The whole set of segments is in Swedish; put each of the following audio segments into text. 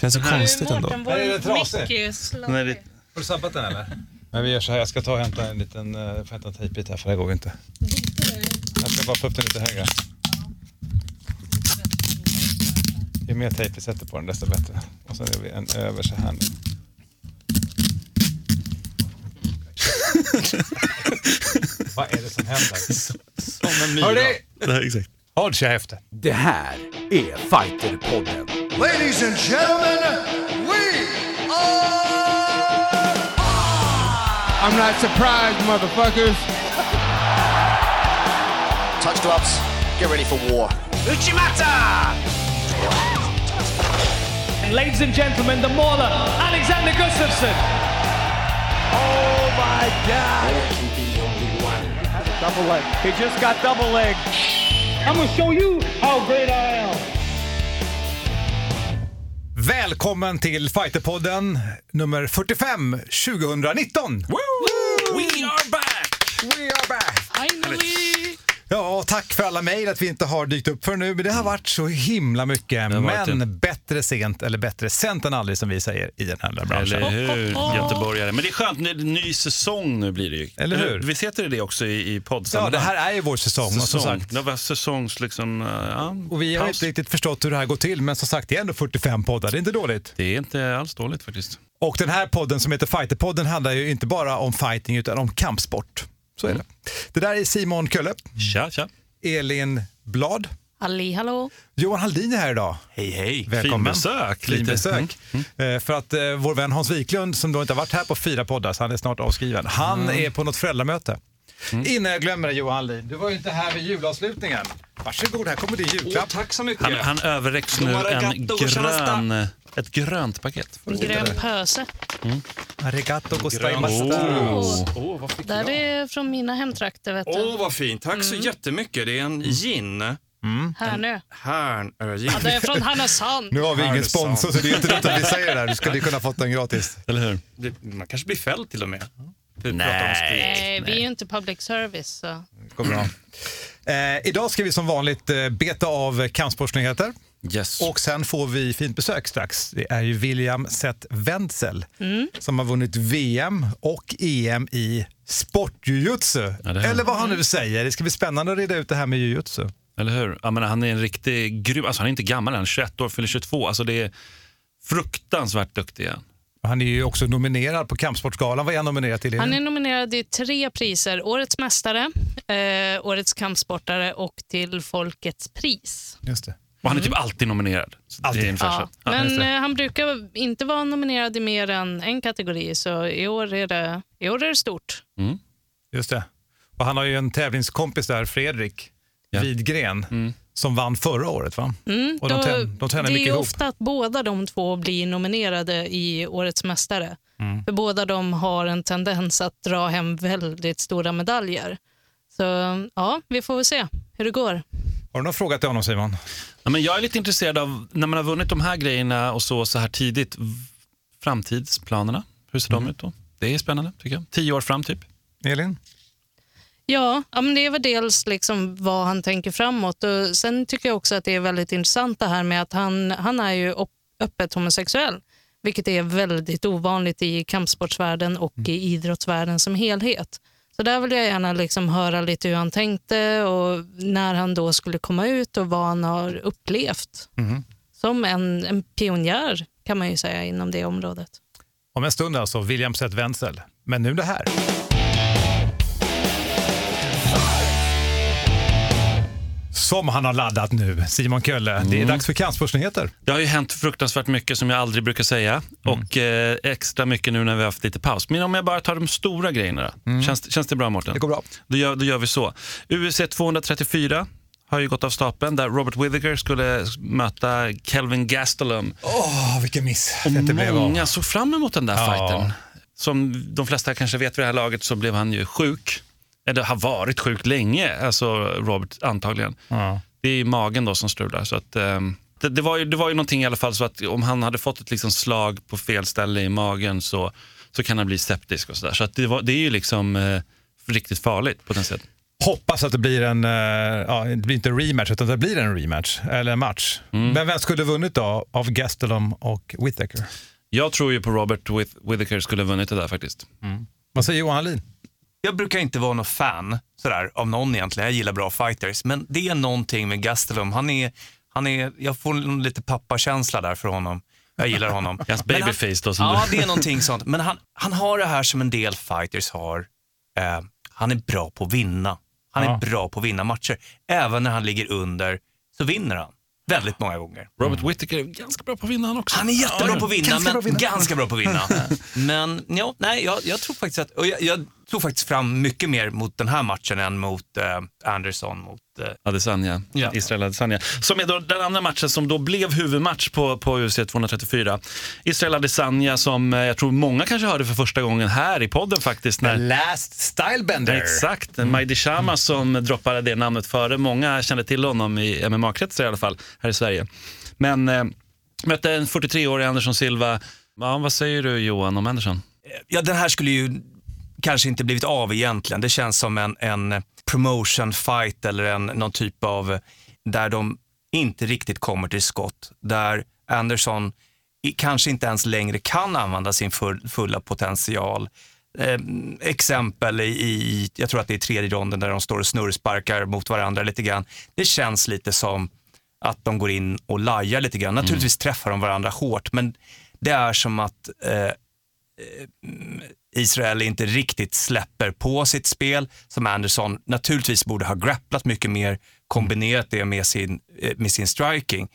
Känns så konstigt ändå. Mårten, är det trasig. är ju lite- Har du sabbat den eller? Men vi gör så här, jag ska ta och hämta en liten, uh, får hämta en tejpbit här för det här går inte. Jag ska bara få upp den lite högre. Ju mer tejp vi sätter på den desto bättre. Och sen gör vi en över så här nu. Vad är det som händer? Som en myra. Hörni! Det här, exakt. Håll käften! Det här är Fighterpodden. Ladies and gentlemen, we are I'm not surprised, motherfuckers. Touch gloves. Get ready for war. And ladies and gentlemen, the mauler, Alexander Gustafsson. Oh my God! Double leg. He just got double leg. I'm gonna show you how great I am. Välkommen till Fighterpodden nummer 45 2019! We are back! We are back! Finally! Ja, tack för alla mejl att vi inte har dykt upp för nu, men det har varit så himla mycket. Men det. bättre sent eller bättre sent än aldrig som vi säger i den här branschen. Eller hur, göteborgare. Men det är skönt, det ny säsong nu blir det ju. Eller hur? Visst heter det det också i, i Ja, poddsammanhang? det här är ju vår säsong. Och, som Säsong. sagt, Det var säsongs liksom, ja, och vi har paus. inte riktigt förstått hur det här går till, men som sagt, det är ändå 45 poddar. Det är inte dåligt. Det är inte alls dåligt faktiskt. Och den här podden som heter Fighterpodden handlar ju inte bara om fighting utan om kampsport. Så är det. Det där är Simon Kölle, Tja, tja. Elin Blad, Halli hallå. Johan Haldin är här idag. Hej, hej. Välkommen. Fin besök. Fin lite. besök. Mm. Eh, För att eh, vår vän Hans Wiklund, som då inte har varit här på fyra poddar, så han är snart avskriven. Han Mm. är på något föräldramöte. Innan jag glömmer det Johan Haldin, du var ju inte här vid julavslutningen. Varsågod, här kommer din julklapp. Tack så mycket. Han, han överräcks nu en grön, ett grönt paket. Grön pöse. Arigato Grön. gozaimashita. Åh, Åh, vad fick där jag? är från mina hemtrakter vet du. Åh, vad fint. Tack så jättemycket. Det är en gin. Härnö. Härnö-gin. Ja, det är från Härnösand. Nu har vi ingen sponsor så det är inte dumt att vi säger det här. Du skulle kunna fått den gratis. Eller hur? Det- Man kanske blir fälld till och med. Vi Nej. vi är ju inte public service. Så. Går bra. Eh, idag ska vi som vanligt eh, beta av kampsportsnyheter. Yes. Och sen får vi fint besök strax. Det är ju William Seth Wenzel som har vunnit VM och EM i sportjujutsu. Ja, Eller vad han nu säger. Det ska bli spännande att reda ut det här med jujutsu. Eller hur? Jag menar, han är en riktig grym, alltså han är inte gammal än, 21 år, fyller 22. Alltså det är fruktansvärt duktig. Han. Är ju också nominerad på Kampsportsgalan. Vad är han nominerad till? Han är nominerad i tre priser. Årets mästare, eh, Årets kampsportare och till Folkets pris. Just det. Och han är typ alltid nominerad. Alltid. Det är ungefär Ja. Ja, men eh, han brukar inte vara nominerad i mer än en kategori, så i år är det, i år är det stort. Just det. Och han har ju en tävlingskompis där, Fredrik Ja. Widgren, som vann förra året va? Mm, Och de, då- de tränar det är mycket ju ihop. ofta att båda de två blir nominerade i Årets mästare. Mm. För båda de har en tendens att dra hem väldigt stora medaljer. Så ja, vi får väl se hur det går. Har du någon fråga till honom Simon? Ja, men jag är lite intresserad av, när man har vunnit de här grejerna och så, så här tidigt, framtidsplanerna. Hur ser de ut då? Det är spännande tycker jag. Tio år fram typ. Elin? Ja, ja men det väl dels liksom vad han tänker framåt. Och sen tycker jag också att det är väldigt intressant det här med att han, han är ju öppet homosexuell. Vilket är väldigt ovanligt i kampsportsvärlden och i idrottsvärlden som helhet. Så där vill jag gärna liksom höra lite hur han tänkte och när han då skulle komma ut och vad han har upplevt. Som en, en pionjär kan man ju säga inom det området. Om en stund alltså, William Seth Wenzel. Men nu det här. Som han har laddat nu, Simon Kölle. Det är dags för kampsportsnyheter. Det har ju hänt fruktansvärt mycket som jag aldrig brukar säga och eh, extra mycket nu när vi har haft lite paus. Men om jag bara tar de stora grejerna då. Känns, känns det bra Mårten? Det går bra. Då gör, då gör vi så. UFC 234 har ju gått av stapeln där Robert Whittaker skulle möta Kelvin Gastelum. Åh, vilken miss Och många såg fram emot den där Ja. fighten. Som de flesta kanske vet vid det här laget så blev han ju sjuk. Eller har varit sjuk länge, alltså Robert antagligen. Ja. Det är ju magen då som strular. Så att, ehm, det, det, var ju, det var ju någonting i alla fall så att om han hade fått ett liksom slag på fel ställe i magen så, så kan han bli septisk och sådär. Så att det, var, det är ju liksom eh, riktigt farligt sätt. hoppas att det blir en, eh, ja, det blir inte en rematch, utan det blir en rematch, eller en match. Men vem skulle vunnit då av Gastelum och Whittaker? Jag tror ju på Robert Whittaker skulle ha vunnit det där faktiskt. Vad säger Johan Hallin? Jag brukar inte vara någon fan sådär, av någon egentligen. Jag gillar bra fighters. Men det är någonting med Gastelum. Han är, han är, jag får lite pappakänsla där för honom. Jag gillar honom. Hans babyface då som Ja, det är någonting sånt. Men han, han har det här som en del fighters har. Eh, han är bra på att vinna. Han är Ja. bra på att vinna matcher. Även när han ligger under så vinner han. Väldigt många gånger. Robert Whittaker är ganska bra på att vinna han också. Han är jättebra på att vinna, Ganska men bra vinna. ganska bra på att vinna. men ja, nej, jag, jag tror faktiskt att, och jag, jag tror faktiskt fram mycket mer mot den här matchen än mot eh, Anderson. Mot, eh, Adesanya, Ja. Israel Adesanya. Som är då den andra matchen som då blev huvudmatch på, på UFC 234. Israel Adesanya som eh, jag tror många kanske hörde för första gången här i podden faktiskt. När, Last Stylebender. Exakt, mm. Maidi Shama som droppade det namnet före. Många kände till honom i MMA-kretsar i alla fall, här i Sverige. Men eh, mötte en 43-årig Anderson Silva. Ja, vad säger du Johan om Anderson? ja, den här skulle ju kanske inte blivit av egentligen. Det känns som en, en promotion fight eller en, någon typ av där de inte riktigt kommer till skott. Där Anderson kanske inte ens längre kan använda sin full, fulla potential. Eh, exempel i, i, jag tror att det är tredje ronden där de står och snurrsparkar mot varandra lite grann. Det känns lite som att de går in och lajar lite grann. Naturligtvis träffar de varandra hårt, men det är som att eh, Israel inte riktigt släpper på sitt spel, som Anderson naturligtvis borde ha grapplat mycket mer, kombinerat det med sin, eh, med sin striking.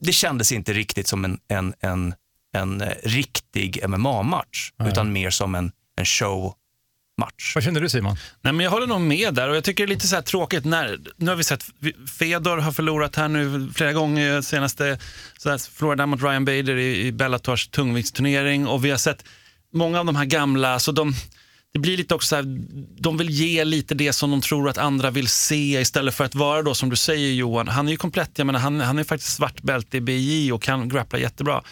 Det kändes inte riktigt som en, en, en, en eh, riktig MMA-match, utan mer som en, en show-match. Vad känner du Simon? Nej, men jag håller nog med där och jag tycker det är lite så här tråkigt när, nu har vi sett Fedor har förlorat här nu flera gånger, senaste så här, förlorade mot Ryan Bader i, i Bellators tungviktsturnering och vi har sett många av de här gamla, så de, det blir lite också så här, de vill ge lite det som de tror att andra vill se istället för att vara då som du säger Johan, han är ju komplett, jag menar, han, han är faktiskt svart bälte i BJ och kan grappla jättebra.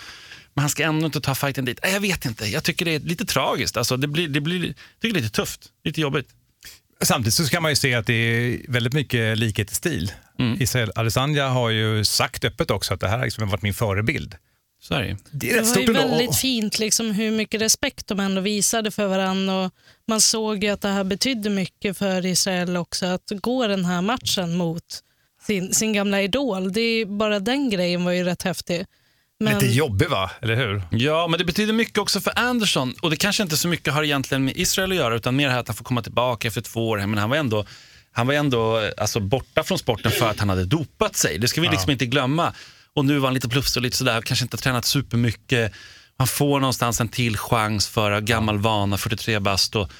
Men han ska ändå inte ta fighten dit. Jag vet inte, jag tycker det är lite tragiskt. Alltså, det blir, det blir jag tycker det är lite tufft, lite jobbigt. Samtidigt så kan man ju se att det är väldigt mycket likhet i stil. Israel Adesanya har ju sagt öppet också att det här har liksom varit min förebild. Är det är Det var ju väldigt fint liksom, hur mycket respekt de ändå visade för varandra. Och man såg ju att det här betydde mycket för Israel också, att gå den här matchen mot sin, sin gamla idol. Det är, bara den grejen var ju rätt häftig. Men, Lite jobbig va, eller hur? Ja, men det betyder mycket också för Anderson. Och det kanske inte så mycket har egentligen med Israel att göra, utan mer här att han får komma tillbaka efter två år. Men han var ändå, han var ändå alltså, borta från sporten för att han hade dopat sig. Det ska vi liksom inte glömma. Och nu var han lite plufsig och lite sådär, kanske inte tränat supermycket. Han får någonstans en till chans för gammal vana, 43 bast. Och,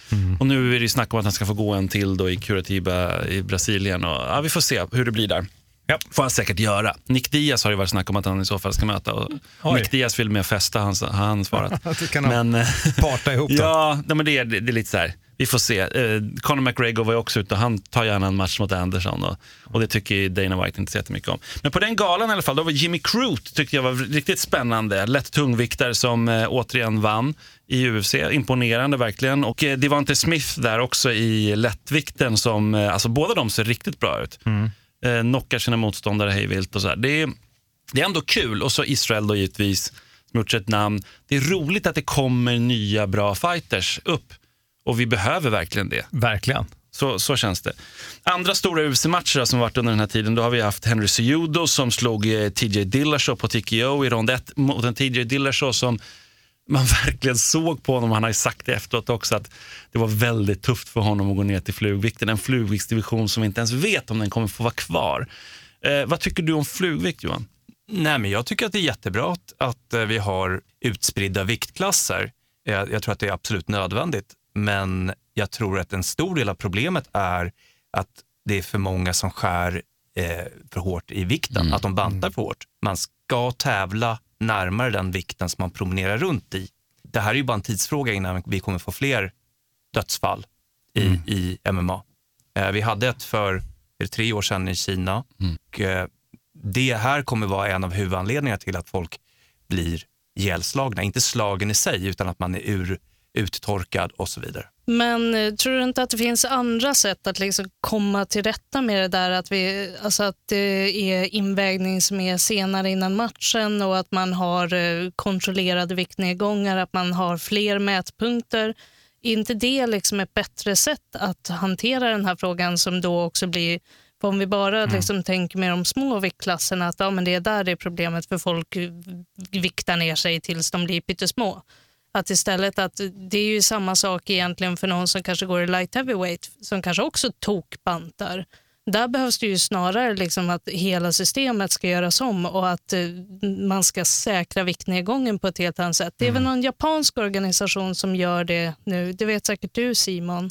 och nu är det ju snack om att han ska få gå en till då i Curitiba i Brasilien. Och, ja, vi får se hur det blir där. Ja. får han säkert göra. Nick Diaz har ju varit snack om att han i så fall ska möta. Och Oj. Nick Diaz vill med festa, har han, har han svarat. Det kan men, eh, parta ihop då. ja, nej, men det, är, det är lite så här. Vi får se. Eh, Conor McGregor var ju också ute och han tar gärna en match mot Anderson och, och det tycker Dana White inte så jättemycket om. Men på den galan i alla fall, då var Jimmy Crute tyckte jag var riktigt spännande. Lätt tungviktare som eh, återigen vann i UFC. Imponerande verkligen. Och eh, Devante Smith där också i lättvikten som, eh, alltså båda de ser riktigt bra ut. Eh, knockar sina motståndare hejvilt och så här. Det är, det är ändå kul. Och så Israel då givetvis, som gjort sig ett namn. Det är roligt att det kommer nya bra fighters upp. Och vi behöver verkligen det. Verkligen. Så, så känns det. Andra stora UFC-matcher som varit under den här tiden, då har vi haft Henry Cejudo som slog eh, TJ Dillashaw på TKO i rond 1 mot en TJ Dillashaw som man verkligen såg på honom, han har ju sagt det efteråt också, att det var väldigt tufft för honom att gå ner till flugvikten. En flugviktsdivision som vi inte ens vet om den kommer få vara kvar. Eh, vad tycker du om flugvikt Johan? Nej, men jag tycker att det är jättebra att, att eh, vi har utspridda viktklasser. Jag, jag tror att det är absolut nödvändigt. Men jag tror att en stor del av problemet är att det är för många som skär eh, för hårt i vikten, att de bantar för hårt. Man ska tävla närmare den vikten som man promenerar runt i. Det här är ju bara en tidsfråga innan vi kommer få fler dödsfall i, i MMA. Eh, vi hade ett för är tre år sedan i Kina. Och, eh, det här kommer vara en av huvudanledningarna till att folk blir ihjälslagna. Inte slagen i sig, utan att man är ur, uttorkad och så vidare. Men eh, tror du inte att det finns andra sätt att liksom komma till rätta med det där? Att, vi, alltså att det är invägning som är senare innan matchen och att man har eh, kontrollerade viktnedgångar, att man har fler mätpunkter. Är inte det liksom ett bättre sätt att hantera den här frågan som då också blir för om vi bara liksom tänker med de små viktklasserna, att ja, men det är där det är problemet för folk viktar ner sig tills de blir pyttesmå. Att istället att det är ju samma sak egentligen för någon som kanske går i light heavyweight som kanske också tokbantar. Där behövs det ju snarare liksom att hela systemet ska göras om och att eh, man ska säkra viktnedgången på ett helt annat sätt. Det är väl någon japansk organisation som gör det nu. Det vet säkert du Simon.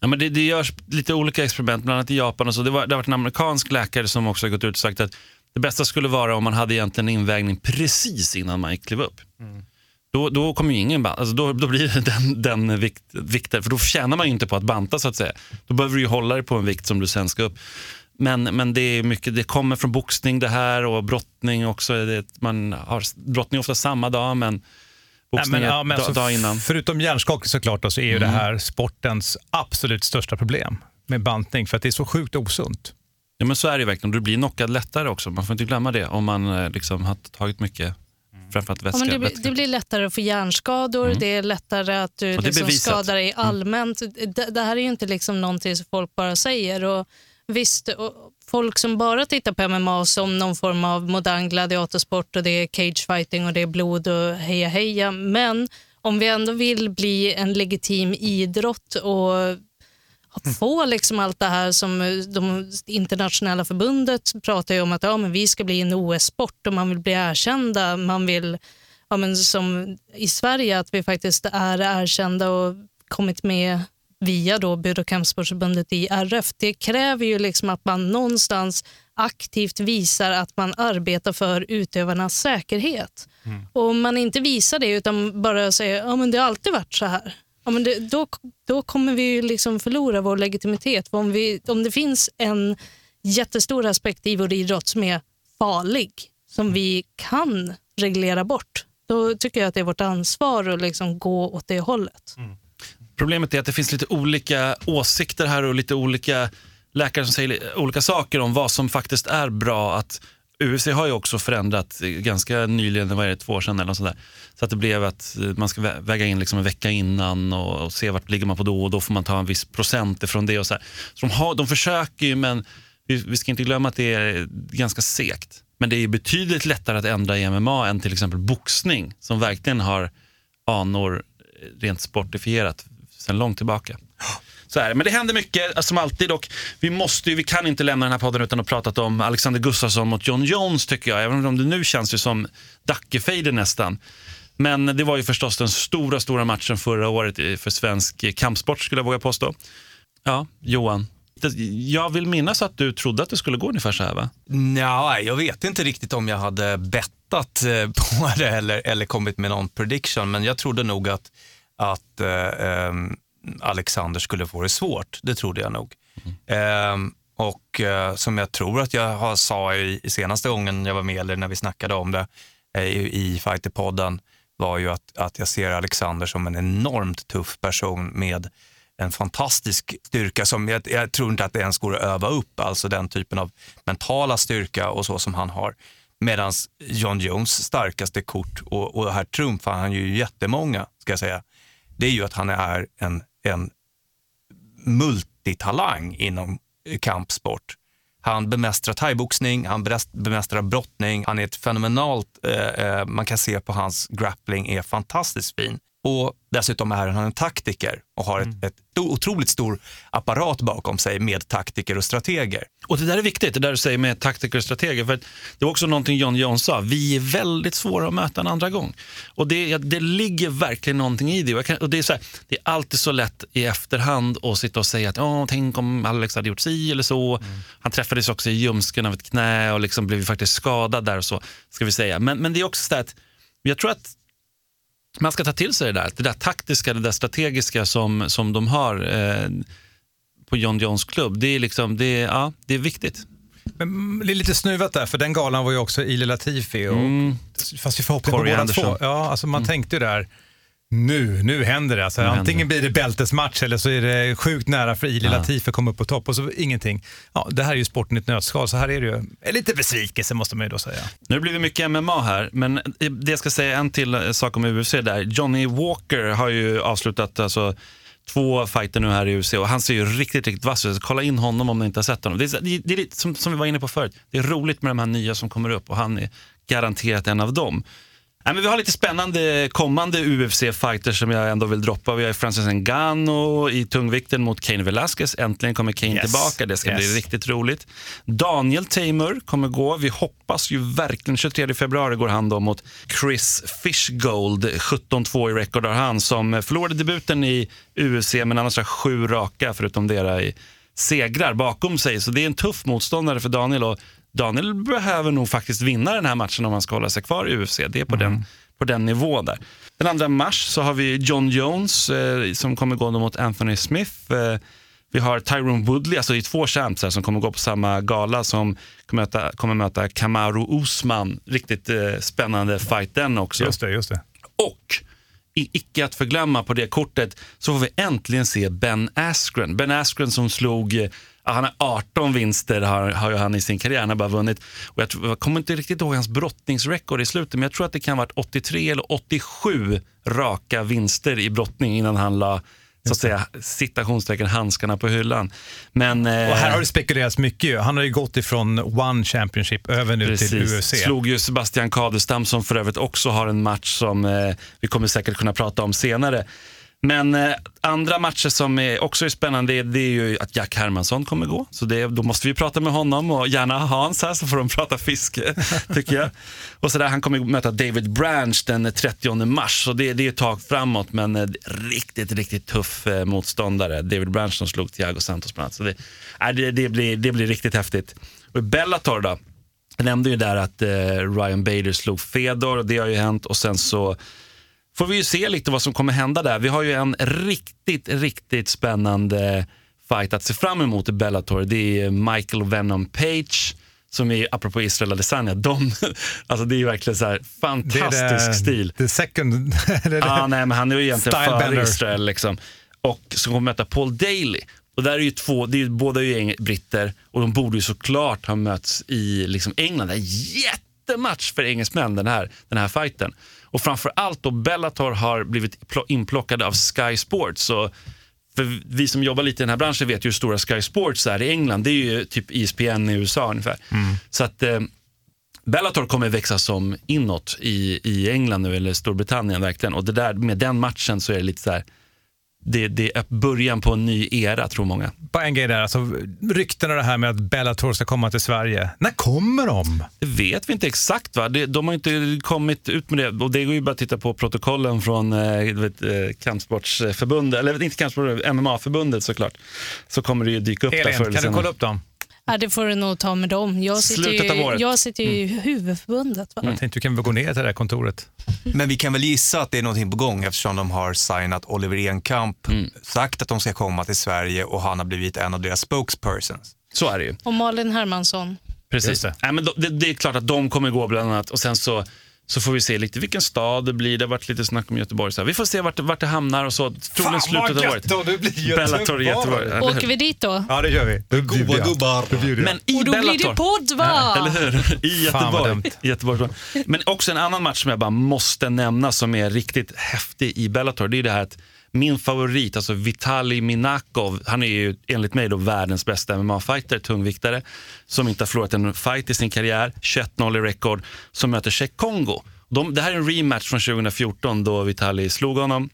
Ja, men det, det görs lite olika experiment, bland annat i Japan. Och så. Det, var, det har varit en amerikansk läkare som också har gått ut och sagt att det bästa skulle vara om man hade egentligen invägning precis innan man klev upp. Då, då kommer ju ingen alltså då, då blir det den, den vikt, vikten, för då tjänar man ju inte på att banta så att säga. Då behöver du ju hålla dig på en vikt som du sen ska upp. Men, men det, är mycket, det kommer från boxning det här och brottning också. Det, man har brottning ofta samma dag men boxning Nej, men, ja, dag, alltså, dag innan. Förutom hjärnskakning såklart då, så är ju det här sportens absolut största problem med bantning för att det är så sjukt osunt. Ja, men så är det ju verkligen. Du blir knockad lättare också. Man får inte glömma det om man eh, liksom har tagit mycket, framförallt Ja, vätska. men det, blir- det blir lättare att få hjärnskador, det är lättare att du liksom skadar dig allmänt. Det, det här är ju inte liksom någonting som folk bara säger. Och visst, och folk som bara tittar på MMA som någon form av modern gladiatorsport och det är cagefighting och det är blod och heja heja. Men om vi ändå vill bli en legitim idrott och få liksom allt det här som eh, de internationella förbundet pratar ju om att ja, men vi ska bli en OS-sport och man vill bli erkända. Man vill, ja, men som i Sverige, att vi faktiskt är erkända och kommit med via då Bud och kampsportsförbundet i RF. Det kräver ju liksom att man någonstans aktivt visar att man arbetar för utövarnas säkerhet. Och om man inte visar det utan bara säger ja, men det har alltid varit så här. Ja, men det, då, då kommer vi ju liksom förlora vår legitimitet. För om, vi, om det finns en jättestor aspekt i vår idrott som är farlig, som vi kan reglera bort, då tycker jag att det är vårt ansvar att liksom gå åt det hållet. Mm. Problemet är att det finns lite olika åsikter här och lite olika läkare som säger olika saker om vad som faktiskt är bra. Att UFC har ju också förändrat eh, ganska nyligen, vad är det, två år sedan eller något sånt där. Så att det blev att eh, man ska väga in liksom en vecka innan och, och se vart ligger man på då och då får man ta en viss procent ifrån det. och Så, här. så de, har, de försöker ju men vi, vi ska inte glömma att det är ganska segt. Men det är betydligt lättare att ändra i MMA än till exempel boxning som verkligen har anor eh, rent sportifierat sedan långt tillbaka. Så här. Men det händer mycket eh, som alltid och vi, måste, ju- vi kan inte lämna den här podden utan att prata om Alexander Gustafsson mot John Jones tycker jag. Även om det nu känns ju som Dackefejden nästan. Men det var ju förstås den stora, stora matchen förra året för svensk kampsport skulle jag våga påstå. Ja, Johan. Jag vill minnas att du trodde att det skulle gå ungefär så här va? Nja, jag vet inte riktigt om jag hade bettat eh, på det eller, eller kommit med någon prediction, men jag trodde nog att, att eh, ehm, Alexander skulle få det svårt. Det trodde jag nog. Ehm, och eh, som jag tror att jag har sa i, i senaste gången jag var med, eller när vi snackade om det eh, i, i Fighterpodden, var ju att, att jag ser Alexander som en enormt tuff person med en fantastisk styrka som jag, jag tror inte att det ens går att öva upp, alltså den typen av mentala styrka och så som han har. Medan John Jones starkaste kort, och, och här trumfar han ju jättemånga, ska jag säga, det är ju att han är en, en multitalang inom kampsport. Han bemästrar thaiboxning, han bemästrar brottning, han är ett fenomenalt, eh, eh, man kan se på hans grappling är fantastiskt fin. Och dessutom är han en taktiker och har ett, ett otroligt stor apparat bakom sig med taktiker och strateger. Och det där är viktigt, det där du säger med taktiker och strateger. För det var också någonting John Jones sa, vi är väldigt svåra att möta en andra gång. Och det, det ligger verkligen någonting i det. Kan, och det, är så här, det är alltid så lätt i efterhand att sitta och säga att Åh, tänk om Alex hade gjort si eller så. Han träffades också i ljumsken av ett knä och liksom blev faktiskt skadad där och så. ska vi säga. Men, men det är också så att jag tror att man ska ta till sig det där, det där taktiska, det där strategiska som, som de har eh, på John Jones klubb. Det är, liksom, det, är, ja, det är viktigt. Men det är lite snuvat där, för den galan var ju också Ili Latifi. Och, Mm. Fast vi får hoppas på båda två. Ja, alltså man tänkte ju där, Nu, nu händer det. Alltså, Nu händer antingen blir det bältesmatch eller så är det sjukt nära för Ili. Latifi att komma upp på topp och så ingenting. Ja, det här är ju sporten i ett nötskal, så här är det ju. Lite besvikelse måste man ju då säga. Nu blir det mycket MMA här, men det jag ska säga en till eh, sak om UFC där. Johnny Walker har ju avslutat alltså, två fighter nu här i UFC och han ser ju riktigt, riktigt vass ut. Kolla in honom om ni inte har sett honom. Det är, det är, det är lite som, som vi var inne på förut. Det är roligt med de här nya som kommer upp och han är garanterat en av dem. Nej, men vi har lite spännande kommande UFC-fighters som jag ändå vill droppa. Vi har Francis Ngannou i tungvikten mot Cain Velasquez. Äntligen kommer Cain Yes. tillbaka. Det ska bli Yes. riktigt roligt. Daniel Tamer kommer gå. Vi hoppas ju verkligen, 23 februari går han då mot Chris Fishgold. 17-2 i record har han som förlorade debuten i UFC men annars har sju raka förutom deras i segrar bakom sig. Så det är en tuff motståndare för Daniel och Daniel behöver nog faktiskt vinna den här matchen om han ska hålla sig kvar i UFC. Det är på, den, på den nivån där. Den 2 mars så har vi John Jones eh, som kommer gå mot Anthony Smith. Eh, vi har Tyrone Woodley, alltså det är två champs här som kommer gå på samma gala som kommer möta, kommer möta Kamaru Usman. Riktigt eh, spännande fight den också. Just det, just det. Och i, icke att förglömma på det kortet så får vi äntligen se Ben Askren. Ben Askren som slog, eh, han har 18 vinster har, har han i sin karriär, han har bara vunnit. Och jag, tror, jag kommer inte riktigt ihåg hans brottningsrekord i slutet, men jag tror att det kan ha varit 83 eller 87 raka vinster i brottning innan han la så att säga, citationstecken, handskarna på hyllan. Men, Och här eh, har det spekulerats mycket. Han har ju gått ifrån One Championship över nu till UFC. Slog ju Sebastian Kadestam som för övrigt också har en match som eh, vi kommer säkert kunna prata om senare. Men eh, andra matcher som är också är spännande det, det är ju att Jack Hermansson kommer gå. Så det, då måste vi prata med honom och gärna Hans här så får de prata fiske, tycker jag. Och så där, han kommer möta David Branch den 30 mars. Så det, det är ett tag framåt men eh, riktigt, riktigt tuff eh, motståndare. David Branch som slog Thiago Santos bland annat. Så det, äh, det, det, blir, det blir riktigt häftigt. Och Bellator då, jag nämnde ju där att eh, Ryan Bader slog Fedor och det har ju hänt och sen så får vi ju se lite vad som kommer hända där. Vi har ju en riktigt, riktigt spännande fight att se fram emot i Bellator. Det är Michael Venom Page som är, apropå Israel Adesanya, de, alltså det är verkligen så här Det är fantastisk det, stil. The second... eller Ah, det- nej, men han är ju egentligen Stylebender. före Israel. Liksom. Och som kommer möta Paul Daly. Och där är ju två, det är båda är ju britter och de borde ju såklart ha mötts i liksom England. Det är en jättematch för engelsmän den här, den här fighten. Och framför allt då Bellator har blivit plo- inplockade av Sky Sports. Så för vi som jobbar lite i den här branschen vet ju hur stora Sky Sports är i England. Det är ju typ ESPN i USA ungefär. Så att eh, Bellator kommer växa som inåt i, i England nu, eller Storbritannien verkligen. Och det där, med den matchen så är det lite så här, det, det är början på en ny era tror många. Bara en grej där, alltså, ryktena det här med att Bellator ska komma till Sverige. När kommer de? Det vet vi inte exakt. va? Det, de har inte kommit ut med det. Och det går ju bara att titta på protokollen från eh, vet, eh, kampsportsförbundet, eller inte kampsportsförbundet, MMA-förbundet såklart. Så kommer det ju dyka upp där förr Elin, kan du kolla upp dem? Ja, det får du nog ta med dem. Jag sitter Slutet av ju, året. jag sitter ju i huvudförbundet. Va? Jag tänkte du kan väl gå ner till det här kontoret. Men vi kan väl gissa att det är någonting på gång eftersom de har signat Oliver Enkamp, sagt att de ska komma till Sverige och han har blivit en av deras spokespersons. Så är det ju. Och Malin Hermansson. Precis. Nej, men det, det är klart att de kommer gå bland annat och sen så, så får vi se lite vilken stad det blir. Det har varit lite snack om Göteborg. Så här. Vi får se vart, vart det hamnar och så. Troligen slutet av året. då det blir Bellator i Göteborg. eller hur? Åker vi dit då? Ja, det gör vi. Då bjuder jag. gubbar. Då bjuder jag. Men i Och då Bellator. blir det podd va? Eller hur? I Fan, vad Göteborg. dumt. I Göteborg. Men också en annan match som jag bara måste nämna som är riktigt häftig i Bellator. Det är det här att min favorit, alltså Vitali Minakov, han är ju enligt mig då världens bästa MMA-fighter, tungviktare, som inte har förlorat en fight i sin karriär, 21-0 i rekord, som möter Cheikh Kongo. De, det här är en rematch från 2014 då Vitali slog honom.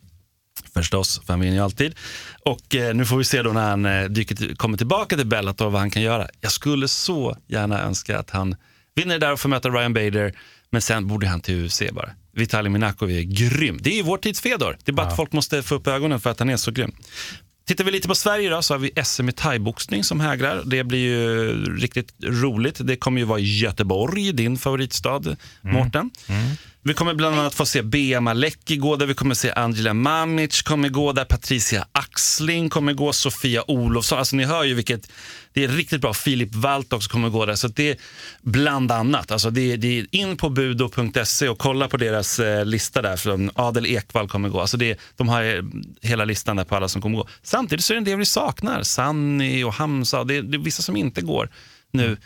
Förstås, för han vinner ju alltid. Och eh, nu får vi se då när han eh, dyker, kommer tillbaka till Bellator vad han kan göra. Jag skulle så gärna önska att han vinner där och får möta Ryan Bader, men sen borde han till UFC bara. Vitali Minakov är grym. Det är ju vår tids Fedor. Det är bara att folk måste få upp ögonen för att han är så grym. Tittar vi lite på Sverige då, så har vi SM i thaiboxning som hägrar. Det blir ju riktigt roligt. Det kommer ju vara i Göteborg, din favoritstad, Mårten. Vi kommer bland annat få se Bea Malecki gå där, vi kommer se Angela Mamic kommer gå där, Patricia Axling kommer gå, Sofia Olofsson. Alltså ni hör ju vilket, det är riktigt bra. Filip Walt också kommer gå där. Så det är bland annat. Alltså det, det är in på budo.se och kolla på deras eh, lista där. För Adel Ekvall kommer gå. Alltså det, de har eh, hela listan där på alla som kommer gå. Samtidigt så är det en del vi saknar. Sanni och Hamza. Det, det är vissa som inte går nu.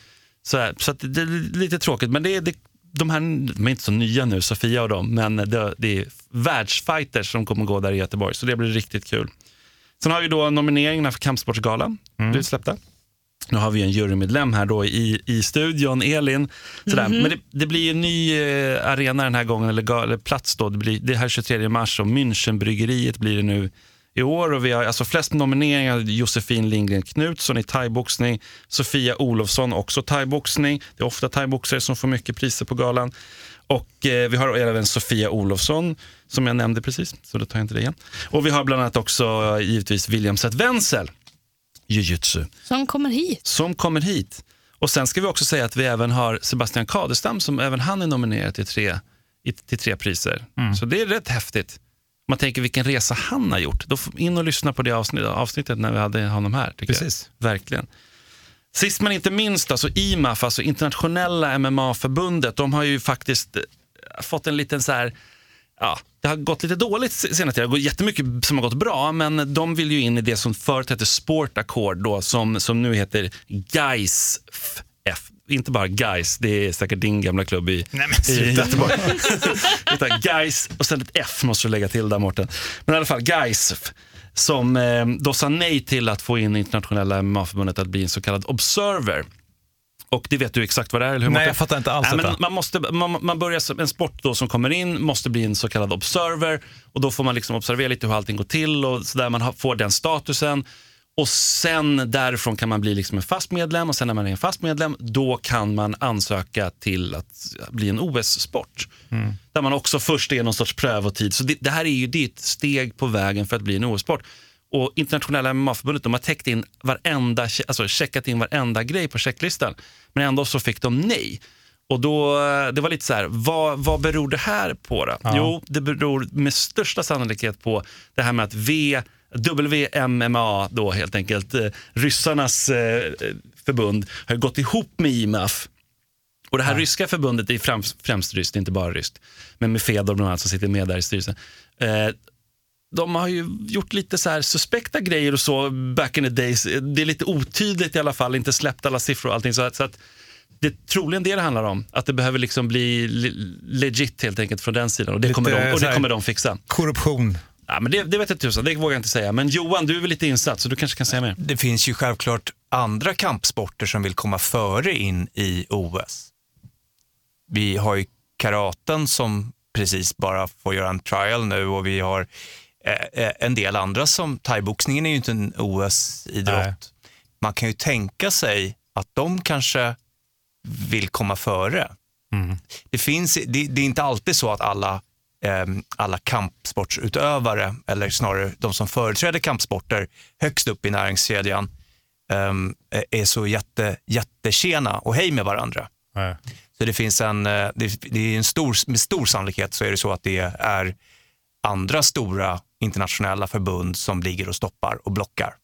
Så, här, så att det är lite tråkigt, men det, det, de här de är inte så nya nu, Sofia och dem, men det, det är världsfighters som kommer gå där i Göteborg, så det blir riktigt kul. Sen har vi då nomineringarna för Kampsportsgalan Mm. blivit släppta. Nu har vi en jurymedlem här då i, i studion, Elin. Sådär. Men det, det blir en ny eh, arena den här gången, eller, eller plats då. Det, blir, det här är 23 mars och Münchenbryggeriet blir det nu i år. Och vi har alltså flest nomineringar, Josefin Lindgren Knutsson i thaiboxning, Sofia Olofsson också thaiboxning. Det är ofta thaiboxare som får mycket priser på galan. Och eh, vi har även Sofia Olofsson som jag nämnde precis, så då tar jag inte det igen. Och vi har bland annat också eh, givetvis William Zett Wenzel, jujutsu Som kommer hit. som kommer hit. Och Sen ska vi också säga att vi även har Sebastian Kadestam som även han är nominerad till tre, i- till tre priser. Så det är rätt häftigt. Man tänker vilken resa han har gjort. Då får in och lyssna på det avsnitt, avsnittet när vi hade honom här. Precis. Jag. Verkligen. Sist men inte minst, alltså IMAF, alltså internationella MMA-förbundet, de har ju faktiskt eh, fått en liten så här, ja, det har gått lite dåligt se- senaste tiden. Det har gått jättemycket som har gått bra, men de vill ju in i det som förut hette Sport Accord, då, som, som nu heter GAIS F. Inte bara GAIS, det är säkert din gamla klubb i, Nej, men i. Göteborg. Utan GAIS och sen ett F måste du lägga till där Mårten. Men i alla fall F, som eh, då sa nej till att få in internationella MMA-förbundet att bli en så kallad observer. Och det vet du exakt vad det är, eller hur Nej, jag fattar inte alls Nej, men man, måste, man, man börjar, som- en sport då som kommer in måste bli en så kallad observer och då får man liksom observera lite hur allting går till och så där man får den statusen. Och sen därifrån kan man bli liksom en fast medlem och sen när man är en fast medlem då kan man ansöka till att bli en OS-sport. Där man också först är någon sorts prövotid. Så det, det här är ju det är ett steg på vägen för att bli en OS-sport. Och internationella MMA-förbundet de har täckt in varenda, alltså checkat in varenda grej på checklistan. Men ändå så fick de nej. Och då, det var lite så här, vad, vad beror det här på då? Jo, det beror med största sannolikhet på det här med att v, WMMA, då helt enkelt, eh, ryssarnas eh, förbund, har gått ihop med IMAF. Och det här ryska förbundet är främst, främst ryskt, inte bara ryskt. Men med Fedor bland annat som sitter med där i styrelsen. Eh, de har ju gjort lite så här suspekta grejer och så back in the days. Det är lite otydligt i alla fall, inte släppt alla siffror och allting. Så att, så att det är troligen det det handlar om. Att det behöver liksom bli le- legit helt enkelt från den sidan. Och det, Lite kommer, de, och det kommer de fixa. Korruption. Ja, men det, det vet jag tusan, det vågar jag inte säga. Men Johan, du är väl lite insatt så du kanske kan säga mer. Det finns ju självklart andra kampsporter som vill komma före in i OS. Vi har ju karaten som precis bara får göra en trial nu och vi har eh, eh, en del andra som, thaiboxningen är ju inte en. OS-idrott. Man kan ju tänka sig att de kanske vill komma före. Det, finns, det, det är inte alltid så att alla, alla kampsportsutövare, eller snarare de som företräder kampsporter högst upp i näringskedjan, ehm, är så jätte, jättetjena och hej med varandra. Nej. Så det finns en, eh, det är en stor, med stor sannolikhet så är det så att det är andra stora internationella förbund som ligger och stoppar och blockar.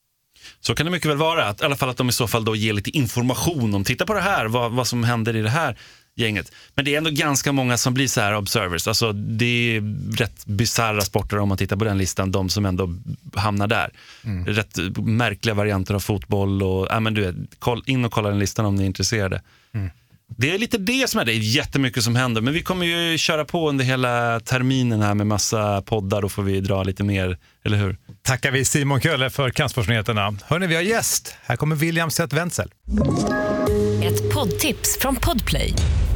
Så kan det mycket väl vara. Att, I alla fall att de i så fall då ger lite information om, titta på det här, vad, vad som händer i det här gänget. Men det är ändå ganska många som blir så här observers. Alltså, det är rätt bisarra sporter om man tittar på den listan, de som ändå hamnar där. Rätt märkliga varianter av fotboll. Och, ja, men du vet, koll, in och kolla den listan om ni är intresserade. Det är lite det som är det. Det är jättemycket som händer. Men vi kommer ju köra på under hela terminen här med massa poddar. Då får vi dra lite mer, eller hur? Tackar vi Simon Kölle för Kampsportsnyheterna. Hörni, vi har gäst. Här kommer William Zett Wenzel. Ett poddtips från Podplay.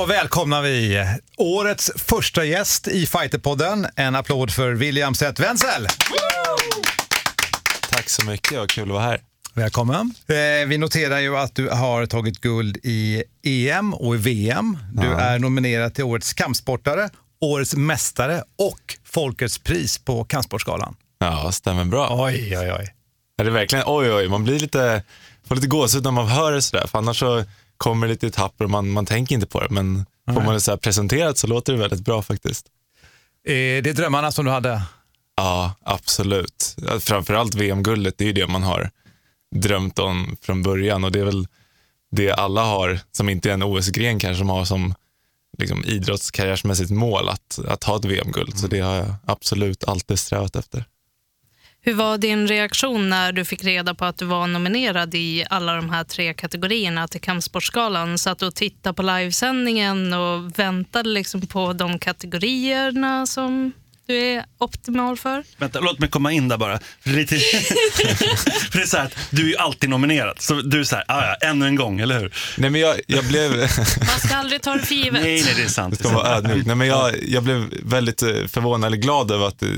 Då välkomnar vi årets första gäst i Fighterpodden. En applåd för William Zett Wenzel. Tack så mycket, vad kul att vara här. Välkommen. Eh, vi noterar ju att du har tagit guld i EM och i VM. Du Ja. är nominerad till Årets kampsportare, Årets mästare och Folkets pris på Kampsportsgalan. Ja, stämmer bra. Oj, oj, oj. Är det verkligen, oj, oj, man blir lite, får lite gåshud när man hör det sådär, för annars så kommer det lite i etapper och man, man tänker inte på det, men får Nej. man det så presenterat så låter det väldigt bra faktiskt. Eh, det är drömmarna som du hade? Ja, absolut. Framförallt VM-guldet, det är ju det man har drömt om från början och det är väl det alla har, som inte är en OS-gren kanske, som har som liksom, idrottskarriärsmässigt mål att, att ha ett VM-guld. Så det har jag absolut alltid strävat efter. Hur var din reaktion när du fick reda på att du var nominerad i alla de här tre kategorierna till Kampsportsgalan? Satt du och tittade på livesändningen och väntade liksom på de kategorierna som du är optimal för? Vänta, låt mig komma in där bara. För det är, lite... för det är så här att du är ju alltid nominerad. Så du är så här, "Ah, ja, ännu en gång, eller hur? Nej, men jag, jag blev... Man ska aldrig ta det för givet. Nej, nej, det är sant. Det ska vara ödmjuk. Nej, men jag, jag blev väldigt eh, förvånad eller glad över att eh,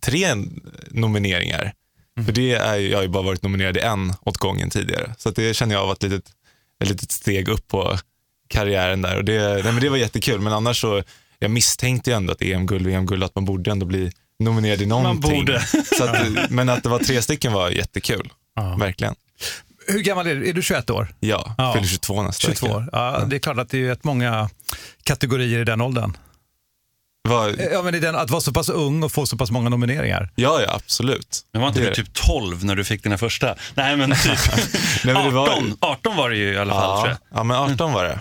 tre nomineringar. För det är, jag har ju bara varit nominerad i en åt gången tidigare. Så att det känner jag var ett litet, ett litet steg upp på karriären där. Och det, nej, men det var jättekul, men annars så, jag misstänkte ju ändå att EM-guld, VM-guld, att man borde ändå bli nominerad i någonting. borde. Så att, men att det var tre stycken var jättekul. Verkligen. Hur gammal är du? Är du 21 år? Ja, Ja. fyller 22 nästa 22 vecka. Ja, Det är klart att det är rätt många kategorier i den åldern. Vad- Ja, men i den, att vara så pass ung och få så pass många nomineringar. Ja, ja, absolut. Men var inte Det du är typ 12 när du fick dina första? Nej, men typ Nej, men det var- 18, 18 var det ju i alla fall, tror Ja, jag. ja, men 18 var det.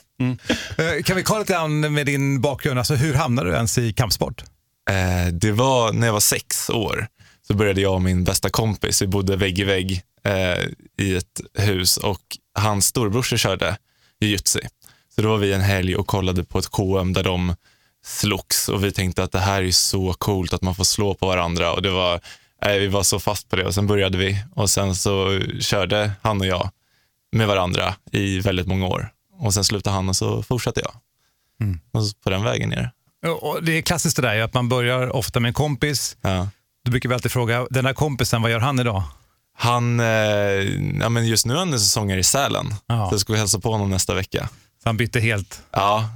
Eh, Kan vi kolla lite grann med din bakgrund? Alltså, hur hamnade du ens i kampsport? Eh, det var när jag var sex år. Så började jag och min bästa kompis, vi bodde vägg i vägg eh, i ett hus och hans storebrorsa körde jujutsu. Så då var vi en helg och kollade på ett KM där de slogs och vi tänkte att det här är så coolt att man får slå på varandra och det var, eh, vi var så fast på det och sen började vi och sen så körde han och jag med varandra i väldigt många år och sen slutade han och så fortsatte jag. Och så på den vägen ner. Och det är klassiskt det där att man börjar ofta med en kompis. Ja. Då brukar vi alltid fråga, den här kompisen, vad gör han idag? Han, eh, ja, men just nu är han en säsongare i Sälen. Ja. Så jag ska hälsa på honom nästa vecka. Så han bytte helt. Ja,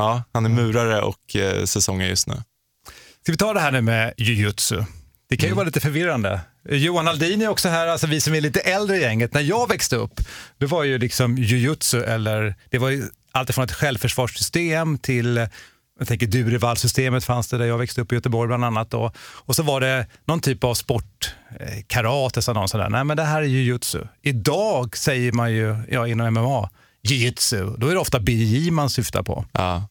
ja han är murare och eh, säsongare just nu. Ska vi ta det här nu med jujutsu? Det kan ju vara lite förvirrande. Johan Aldin är också här, alltså vi som är lite äldre i gänget. När jag växte upp, det var ju liksom jujutsu eller det var ju allt från ett självförsvarssystem till jag tänker Durevall-systemet fanns det där jag växte upp i Göteborg bland annat. Då. Och så var det någon typ av sport, eh, karate sa någon sådär. Nej men det här är jujutsu. Idag säger man ju ja, inom MMA, jujutsu. Då är det ofta BJJ man syftar på. Ja.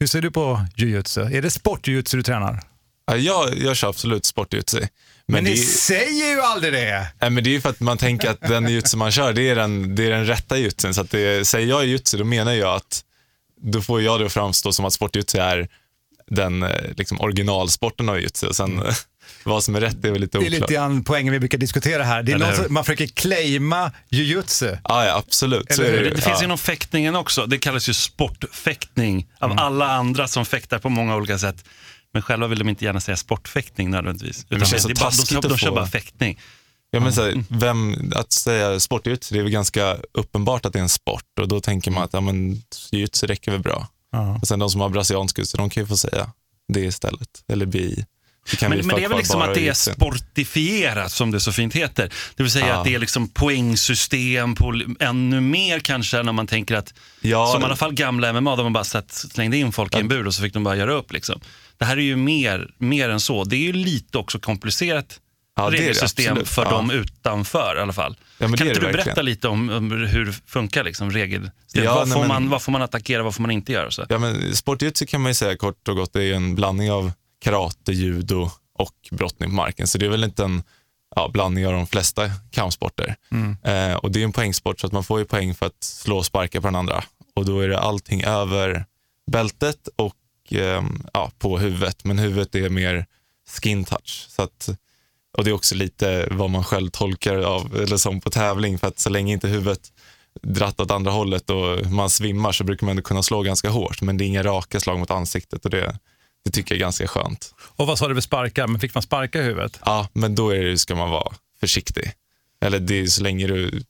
Hur ser du på jujutsu? Är det sportjujutsu du tränar? Ja, jag, jag kör absolut sportjutsu. Men, Men, ni är- säger ju aldrig det! nej, men det är ju för att man tänker att den jutsu man kör, det är den, det är den rätta jutsun. Så att det, säger jag jutsu, då menar jag att då får jag det att framstå som att sportjutsu är den eh, liksom, originalsporten av jutsu. Och Sen eh, vad som är rätt är väl lite Det är oklart. lite grann poängen vi brukar diskutera här. Det är någon som, man försöker claima jujutsu. Ja, ja, absolut. Så Eller det, Det, ju. finns ja. inom fäktningen också. Det kallas ju sportfäktning av Mm. alla andra som fäktar på många olika sätt. Men själva vill de inte gärna säga sportfäktning nödvändigtvis. det Utan känns så är bara, de, taskigt de att kör bara fäktning. Ja, men så här, vem, att säga sportjutsu, det är väl ganska uppenbart att det är en sport och då tänker man att ja, men, jujutsu räcker väl bra. Ja. Och sen de som har brasiliansk jiu de kan ju få säga det istället, eller bi. Det Men, men det är väl liksom att det är sportifierat som det så fint heter. Det vill säga Ja. att det är liksom poängsystem på ännu mer kanske när man tänker att, Ja, som i alla fall gamla MMA, där man bara satt, slängde in folk i en bur och så fick de bara göra upp. Liksom. Det här är ju mer, mer än så. Det är ju lite också komplicerat Ja, det är det regelsystem absolut. för Ja. dem utanför i alla fall. Ja, kan det inte det du berätta verkligen. lite om, om hur det funkar liksom, regelsystem? Ja, vad, får men- man, vad får man attackera, vad får man inte göra? Så? Ja, men sportjutsu kan man ju säga kort och gott, det är en blandning av karate, judo och brottning på marken. Så det är väl inte en ja, blandning av de flesta kampsporter. Eh, och det är en poängsport så att man får ju poäng för att slå och sparka på den andra. Och då är det allting över bältet och ehm, ja, på huvudet. Men huvudet är mer skin touch. Så att, och det är också lite vad man själv tolkar av, eller som på tävling. För att så länge inte huvudet dratt åt andra hållet och man svimmar så brukar man ändå kunna slå ganska hårt. Men det är inga raka slag mot ansiktet och det, det tycker jag är ganska skönt. Och vad sa du med sparkar? Men fick man sparka i huvudet? Ja, men då är det, ska man vara försiktig. Eller det är så länge du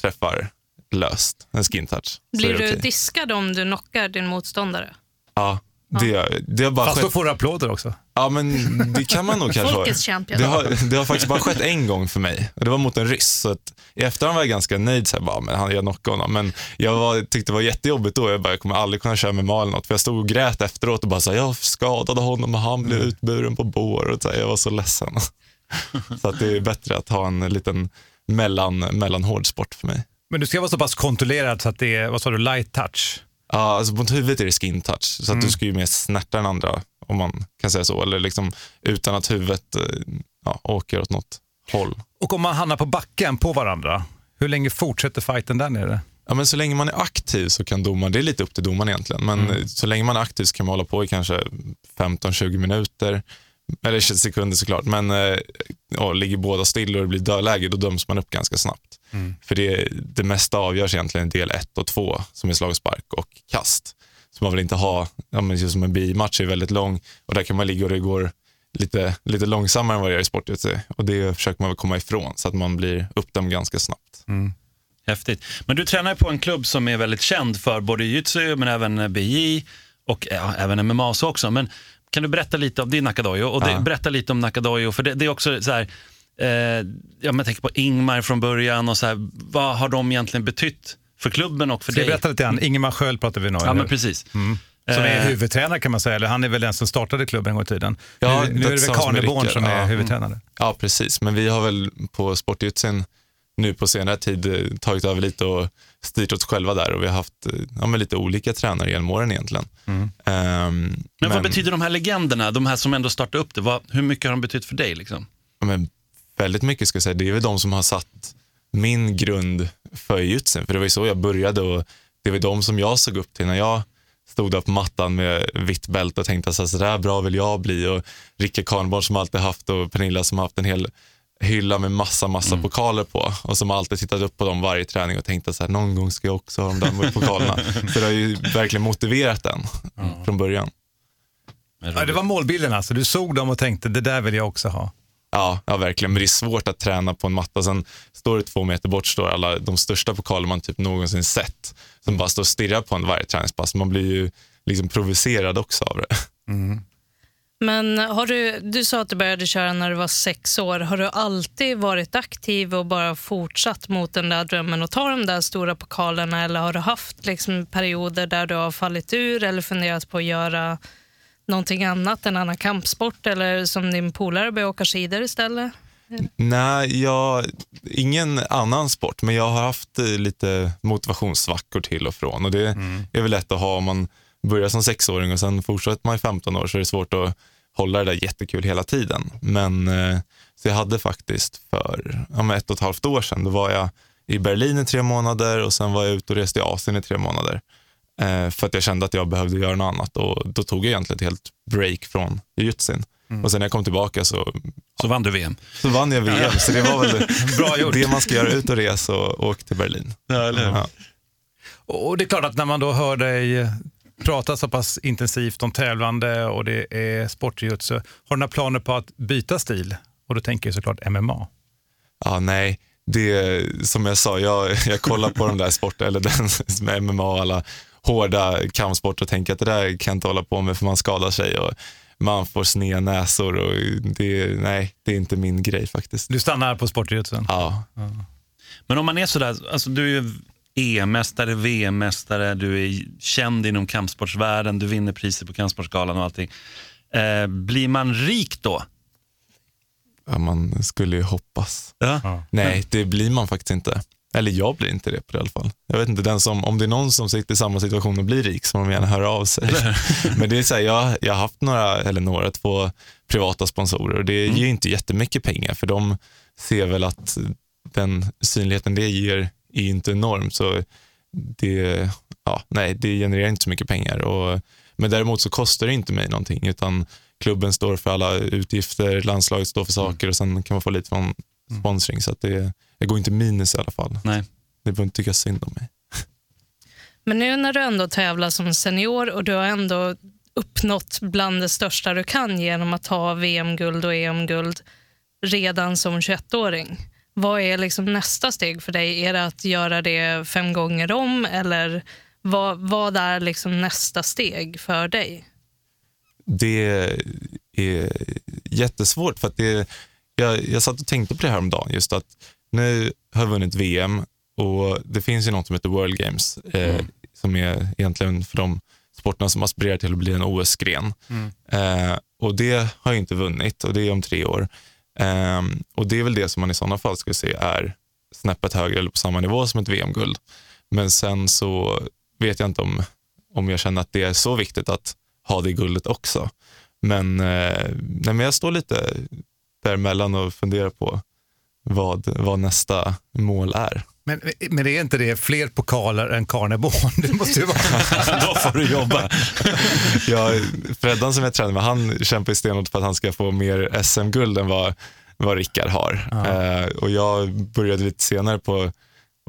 träffar löst, en skin touch. Blir du okej. diskad om du knockar din motståndare? Ja, det, det har bara Fast då skett. får du applåder också. Ja, men det kan man nog kanske Folkets champion. Det har, det har faktiskt bara skett en gång för mig och det var mot en ryss. Så att I efterhand var jag ganska nöjd, så här, bara, men han, jag knockade honom. Men jag var, tyckte det var jättejobbigt då. Jag, bara, jag kommer aldrig kunna köra med mal eller något. För jag stod och grät efteråt och bara så här, jag skadade honom och han blev utburen på bår. Och så här, jag var så ledsen. så att det är bättre att ha en liten mellan, mellanhård sport för mig. Men du ska vara så pass kontrollerad så att det är, vad sa du, light touch? Ja, alltså mot huvudet är det skin touch. Så att du ska ju mer snärta än andra, om man kan säga så. Eller liksom utan att huvudet eh, ja, åker åt något håll. Och om man hamnar på backen på varandra, hur länge fortsätter fighten där nere? Ja, men så länge man är aktiv så kan domaren, det är lite upp till domaren egentligen, men Mm. så länge man är aktiv så kan man hålla på i kanske 15-20 minuter, eller 20 sekunder såklart, men eh, ja, ligger båda still och det blir dödläge, då döms man upp ganska snabbt. Mm. För det, det mesta avgörs egentligen i del 1 och 2, som är slag och kast. Så man vill inte ha, ja, men just som en bi-match är väldigt lång och där kan man ligga och det går lite, lite långsammare än vad det gör i sport och det försöker man väl komma ifrån så att man blir uppdömd ganska snabbt. Häftigt. Men du tränar på en klubb som är väldigt känd för både jiu-jitsu men även BJ och ja, även MMA så också. Men kan du berätta lite om, det är Nakadojo, och det, Ja. berätta lite om Nakadojo för det, det är också så här, eh, ja, men jag tänker på Ingmar från början och så här, vad har de egentligen betytt för klubben och för Ska dig? berätta lite grann? Ingemar Sköld pratar vi nu Ja, men precis. Mm. Som är Eh. huvudtränare kan man säga, eller han är väl den som startade klubben en gång i tiden. Ja, nu, nu är det väl Karneborn som är ja. huvudtränare. Ja, precis. Men vi har väl på Sportjutsin nu på senare tid eh, tagit över lite och styrt oss själva där och vi har haft eh, ja, men lite olika tränare genom åren egentligen. Mm. Ehm, Men, vad betyder de här legenderna, de här som ändå startade upp det? Vad, hur mycket har de betytt för dig? Liksom? men väldigt mycket ska jag säga. Det är väl de som har satt min grund för jujutsun. För det var ju så jag började och det var de som jag såg upp till när jag stod där på mattan med vitt bälte och tänkte att så där bra vill jag bli. Och Rickard Karnborn som alltid haft och Pernilla som haft en hel hylla med massa, massa pokaler på och som alltid tittat upp på dem varje träning och tänkt att så här, någon gång ska jag också ha de där pokalerna. så det har ju verkligen motiverat den från början. Ja, det var målbilden alltså, du såg dem och tänkte det där vill jag också ha. Ja, ja, verkligen. Men det är svårt att träna på en matta. Sen står det två meter bort står alla de största pokaler man typ någonsin sett. Som bara står och stirrar på en varje träningspass. Man blir ju liksom provocerad också av det. Men har du, du sa att du började köra när du var sex år. Har du alltid varit aktiv och bara fortsatt mot den där drömmen och ta de där stora pokalerna eller har du haft liksom perioder där du har fallit ur eller funderat på att göra någonting annat, en annan kampsport eller som din polare börja åka skidor istället? Nej, jag, ingen annan sport, men jag har haft eh, lite motivationssvackor till och från. Och det är väl lätt att ha om man börjar som sexåring och sen fortsätter man i 15 år så är det svårt att hålla det där jättekul hela tiden. Men eh, så jag hade faktiskt för ja, ett och ett halvt år sedan, då var jag i Berlin i tre månader och sen var jag ute och reste i Asien i tre månader. Eh, för att jag kände att jag behövde göra något annat och då tog jag egentligen ett helt break från jujutsun. Och sen när jag kom tillbaka så Så vann du VM. så vann jag VM, så det var väl Bra gjort. det man ska göra, ut och resa och åka till Berlin. Ja, eller? Ja. Och det är klart att när man då hör dig prata så pass intensivt om tävlande och det är sportjutsu, har du några planer på att byta stil? Och då tänker jag såklart MMA. Ja, nej, det som jag sa, jag, jag kollar på de där sporterna, eller den med MMA och alla hårda kampsporter och tänker att det där kan jag inte hålla på med för man skadar sig och man får sneda näsor och det, nej, det är inte min grej faktiskt. Du stannar på sportjutsun? Ja, Men om man är sådär, alltså du är ju EM-mästare, VM-mästare, du är känd inom kampsportsvärlden, du vinner priser på kampsportsgalan och allting. Eh, blir man rik då? ja, man skulle ju hoppas. Ja. Nej, det blir man faktiskt inte. Eller jag blir inte det på det i alla fall. Jag vet inte, den som, om det är någon som sitter i samma situation och blir rik så får de gärna höra av sig. Men det är så här, jag, jag har haft några, eller några, två privata sponsorer och det ger ju inte jättemycket pengar för de ser väl att den synligheten det ger är inte enorm. Så det, ja, nej, det genererar inte så mycket pengar. Och, men däremot så kostar det inte mig någonting utan klubben står för alla utgifter, landslaget står för saker och sen kan man få lite från sponsring. Så att det, jag går inte minus i alla fall. Nej. ni behöver inte tycka synd om mig. Men nu när du ändå tävlar som senior och du har ändå uppnått bland det största du kan genom att ta VM-guld och EM-guld redan som 21-åring. Vad är liksom nästa steg för dig? Är det att göra det fem gånger om eller vad, vad är liksom nästa steg för dig? Det är jättesvårt för att det, jag, jag satt och tänkte på det här om dagen just att nu har jag vunnit VM och det finns ju något som heter World Games eh, som är egentligen för de sporterna som aspirerar till att bli en OS-gren. Mm. Eh, och det har jag inte vunnit och det är om tre år. Um, och det är väl det som man i sådana fall skulle se är snäppet högre eller på samma nivå som ett VM-guld. Men sen så vet jag inte om, om jag känner att det är så viktigt att ha det guldet också. Men, eh, nej, men jag står lite däremellan och funderar på vad, vad nästa mål är. Men, men är inte det fler pokaler än Carneborn? Det måste ju vara... Då får du jobba. ja, Freddan som jag tränar med, han kämpar ju stenhårt för att han ska få mer SM-guld än vad, vad Rickard har. Ja. Eh, och jag började lite senare på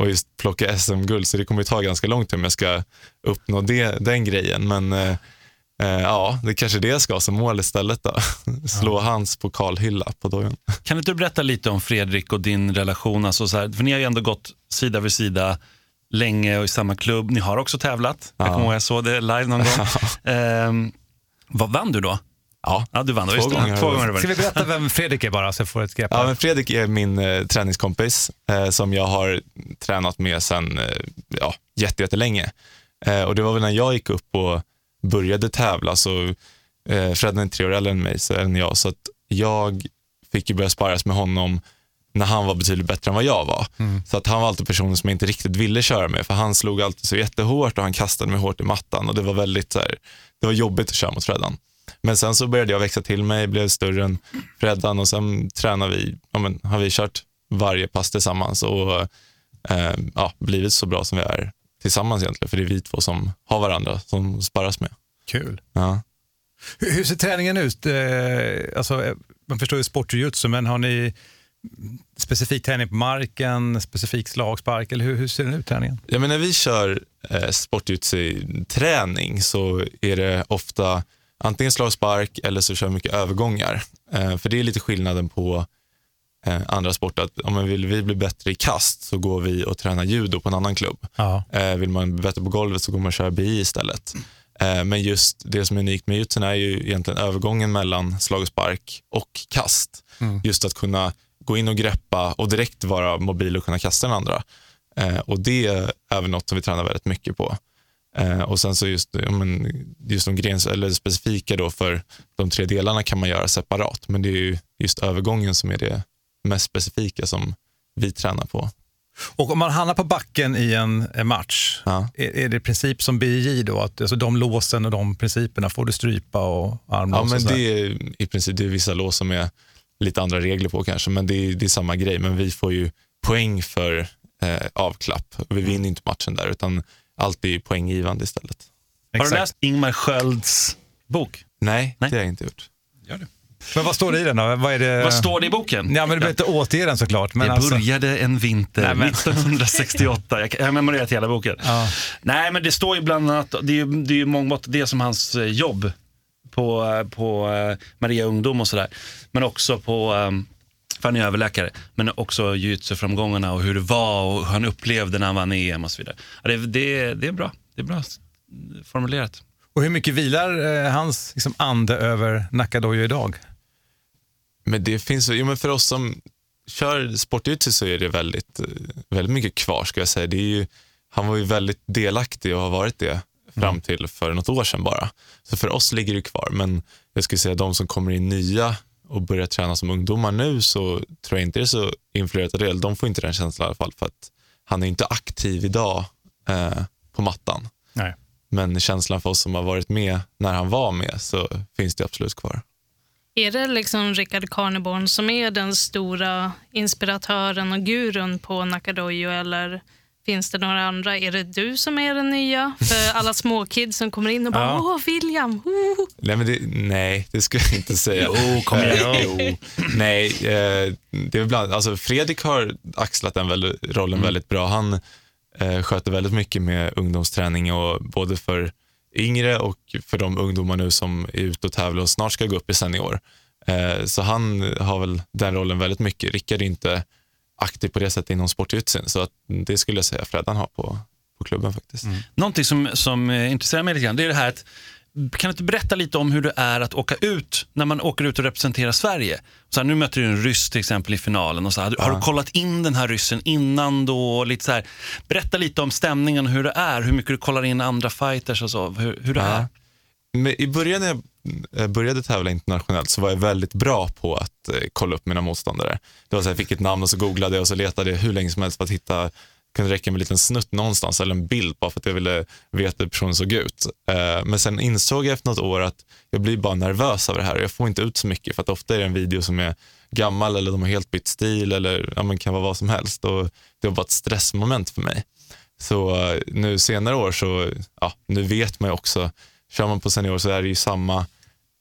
att just plocka SM-guld, så det kommer ju ta ganska lång tid om jag ska uppnå det, den grejen. Men eh, eh, ja, det är kanske det jag ska ha som mål istället då. Slå hans pokalhylla på dojan. Kan inte du berätta lite om Fredrik och din relation? Alltså så här, för ni har ju ändå gått sida vid sida länge och i samma klubb. Ni har också tävlat. Jag Ja. kommer ihåg jag såg det live någon gång. Ehm, vad vann du då? Ja, Ja, du vann. Två gånger. Två gånger Ska vi berätta vem Fredrik är bara så jag får ett grepp? Ja, men Fredrik är min eh, träningskompis eh, som jag har tränat med sedan eh, ja, jätte, jättelänge. Eh, och det var väl när jag gick upp och började tävla, så eh, Fred är tre år äldre än mig, så, än jag, så att jag fick ju börja sparras med honom när han var betydligt bättre än vad jag var. Så att han var alltid personen som jag inte riktigt ville köra med, för han slog alltid så jättehårt och han kastade mig hårt i mattan och det var väldigt så här, det var jobbigt att köra mot Freddan. Men sen så började jag växa till mig, blev större än Freddan och sen tränar vi, ja, men, har vi kört varje pass tillsammans och eh, ja, blivit så bra som vi är tillsammans egentligen. För det är vi två som har varandra, som sparras med. Kul. Ja. Hur, hur ser träningen ut? Eh, alltså, eh, man förstår ju sportjujutsu, men har ni specifik träning på marken, specifik slagspark, eller hur, hur ser den ut träningen? Ja, men när vi kör eh, sportjutsu-träning så är det ofta antingen slag och spark eller så kör vi mycket övergångar. Eh, för det är lite skillnaden på eh, andra sporter. Att om man vill vi bli bättre i kast så går vi och tränar judo på en annan klubb. Ja. Eh, vill man bli bättre på golvet så går man och kör BI istället. Eh, men just det som är unikt med jutsun är ju egentligen övergången mellan slag och spark och kast. Mm. Just att kunna gå in och greppa och direkt vara mobil och kunna kasta den andra. Eh, och det är även något som vi tränar väldigt mycket på. Eh, och sen så just, men, just de grens, eller specifika då för de tre delarna kan man göra separat. Men det är ju just övergången som är det mest specifika som vi tränar på. Och om man hamnar på backen i en, en match, Ja. är, är det princip som BJ då? Att, alltså, de låsen och de principerna, får du strypa och armlås? Ja, men det är i princip det är vissa lås som är lite andra regler på kanske, men det är, det är samma grej. Men vi får ju poäng för eh, avklapp. Vi vinner inte matchen där, utan allt är ju poänggivande istället. Har du Exakt. läst Ingmar Skölds bok? Nej, Nej. det har jag inte gjort. Gör det. Men vad står det i den då? Vad, är det? Vad står det i boken? Ja, men du behöver inte återge den såklart. Men det alltså, började en vinter Nej, men- 1968. Jag har memorerat hela boken. Ja. Nej, men det står ju bland annat, det är ju, det är ju mångt det som hans eh, jobb på, eh, på eh, Maria Ungdom och sådär. Men också på, för han är överläkare, men också jujutsu-framgångarna och hur det var och hur han upplevde när han vann EM och så vidare. Ja, det, det, det är bra. Det är bra formulerat. Och hur mycket vilar eh, hans liksom, ande över Nakadojo idag? Men det finns, jo, men för oss som kör sportjutsu så är det väldigt, väldigt mycket kvar ska jag säga. Det är ju, han var ju väldigt delaktig och har varit det fram till för något år sedan bara. Så för oss ligger det kvar. Men jag skulle säga de som kommer in nya och börjar träna som ungdomar nu så tror jag inte det är så influerat av det. De får inte den känslan i alla fall för att han är inte aktiv idag eh, på mattan. Nej. Men känslan för oss som har varit med när han var med så finns det absolut kvar. Är det liksom Rickard Carneborn som är den stora inspiratören och gurun på Nakadojo eller finns det några andra? Är det du som är den nya? För alla småkids som kommer in och bara Ja. “Åh, William!” oh. Nej, men det, nej, det skulle jag inte säga. Jo, kom igen. Eh. Nej, eh, det är bland, alltså Fredrik har axlat den rollen väldigt bra. Han eh, sköter väldigt mycket med ungdomsträning och både för yngre och för de ungdomar nu som är ute och tävlar och snart ska gå upp i senior. Eh, så han har väl den rollen väldigt mycket. Rickard är inte aktiv på det sättet inom sportjutsin så att det skulle jag säga Freddan har på, på klubben faktiskt. Mm. Någonting som, som eh, intresserar mig lite grann, det är det här att kan du inte berätta lite om hur det är att åka ut, när man åker ut och representerar Sverige? Så här, nu möter du en ryss till exempel i finalen. Och så här, Har du kollat in den här ryssen innan då? Lite så här, berätta lite om stämningen och hur det är, hur mycket du kollar in andra fighters och så, hur, hur det Ja. är. Men I början när jag eh, började tävla internationellt så var jag väldigt bra på att eh, kolla upp mina motståndare. Det var så här, jag fick ett namn och så googlade jag och så letade jag hur länge som helst för att hitta, kunde räcka med en liten snutt någonstans eller en bild bara för att jag ville veta hur personen såg ut. Eh, Men sen insåg jag efter något år att jag blir bara nervös över det här och jag får inte ut så mycket för att ofta är det en video som är gammal eller de har helt bytt stil eller ja, men kan vara vad som helst och det var bara ett stressmoment för mig. Så eh, nu senare år så, ja, nu vet man ju också, kör man på senior så är det ju samma,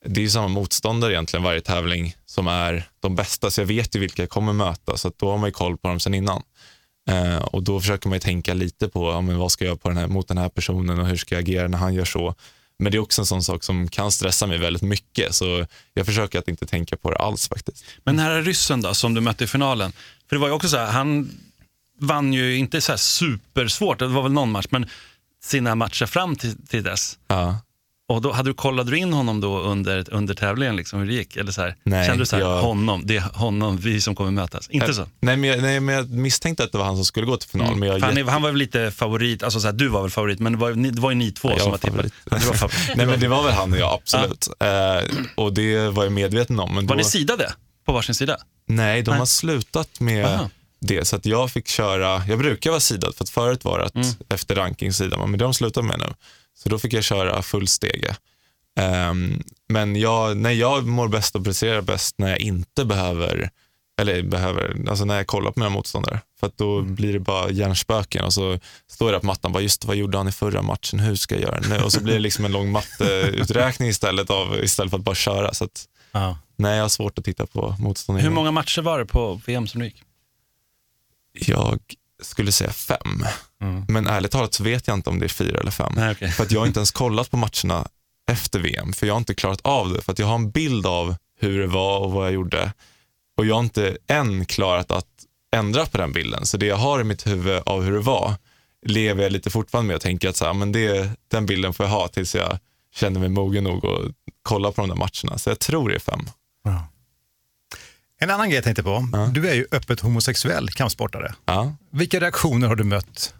det är ju samma motståndare egentligen varje tävling som är de bästa, så jag vet ju vilka jag kommer möta, så att då har man ju koll på dem sen innan. Eh, och då försöker man ju tänka lite på, ja, men vad ska jag göra på den här, mot den här personen och hur ska jag agera när han gör så. Men det är också en sån sak som kan stressa mig väldigt mycket, så jag försöker att inte tänka på det alls faktiskt. Men den här ryssen då, som du mötte i finalen, för det var ju också så här, han vann ju inte så här supersvårt, det var väl någon match, men sina matcher fram till, till dess. Ja. Och då hade du kollat in honom då under, under tävlingen, liksom, hur det gick? Eller så här, Nej, kände du så här, jag- honom, det är honom, vi som kommer mötas? Inte Eh, så? Nej men, jag, nej, men jag misstänkte att det var han som skulle gå till final. Mm. Men jag han, är, han var väl lite favorit, alltså så här, du var väl favorit, men det var, ni- det var ju ni två Ja, jag som var var tippade. Ja. Nej men det var väl han och jag, absolut. Eh, och det var jag medveten om. Men Var då, ni sidade på varsin sida? Nej, de Nej. har slutat med Aha. det. Så att jag fick köra, jag brukar vara sidad för att förut var det att Mm. efter ranking sidar man, men det har de slutat med nu. Så då fick jag köra full stege. Ehm, men jag, nej, jag mår bäst och presterar bäst när jag inte behöver, eller behöver, alltså när jag kollar på mina motståndare. För att då Mm. blir det bara hjärnspöken och så står jag på mattan bara, just vad gjorde han i förra matchen, hur ska jag göra nu? Och så blir det liksom en lång matteuträkning istället, av, istället för att bara köra. Så att, Ja. nej, jag har svårt att titta på motståndare. Hur många matcher var det på VM som du gick? Jag skulle säga fem. Mm. Men ärligt talat så vet jag inte om det är fyra eller fem. Nej, okej. För att jag har inte ens kollat på matcherna efter VM, för jag har inte klarat av det. För att jag har en bild av hur det var och vad jag gjorde. Och jag har inte än klarat att ändra på den bilden. Så det jag har i mitt huvud av hur det var, lever jag lite fortfarande med och tänker att så här, men det, den bilden får jag ha tills jag känner mig mogen nog och kolla på de där matcherna. Så jag tror det är fem. En annan grej jag tänkte på. Du är ju öppet homosexuell kampsportare. Ja. Vilka reaktioner har du mött?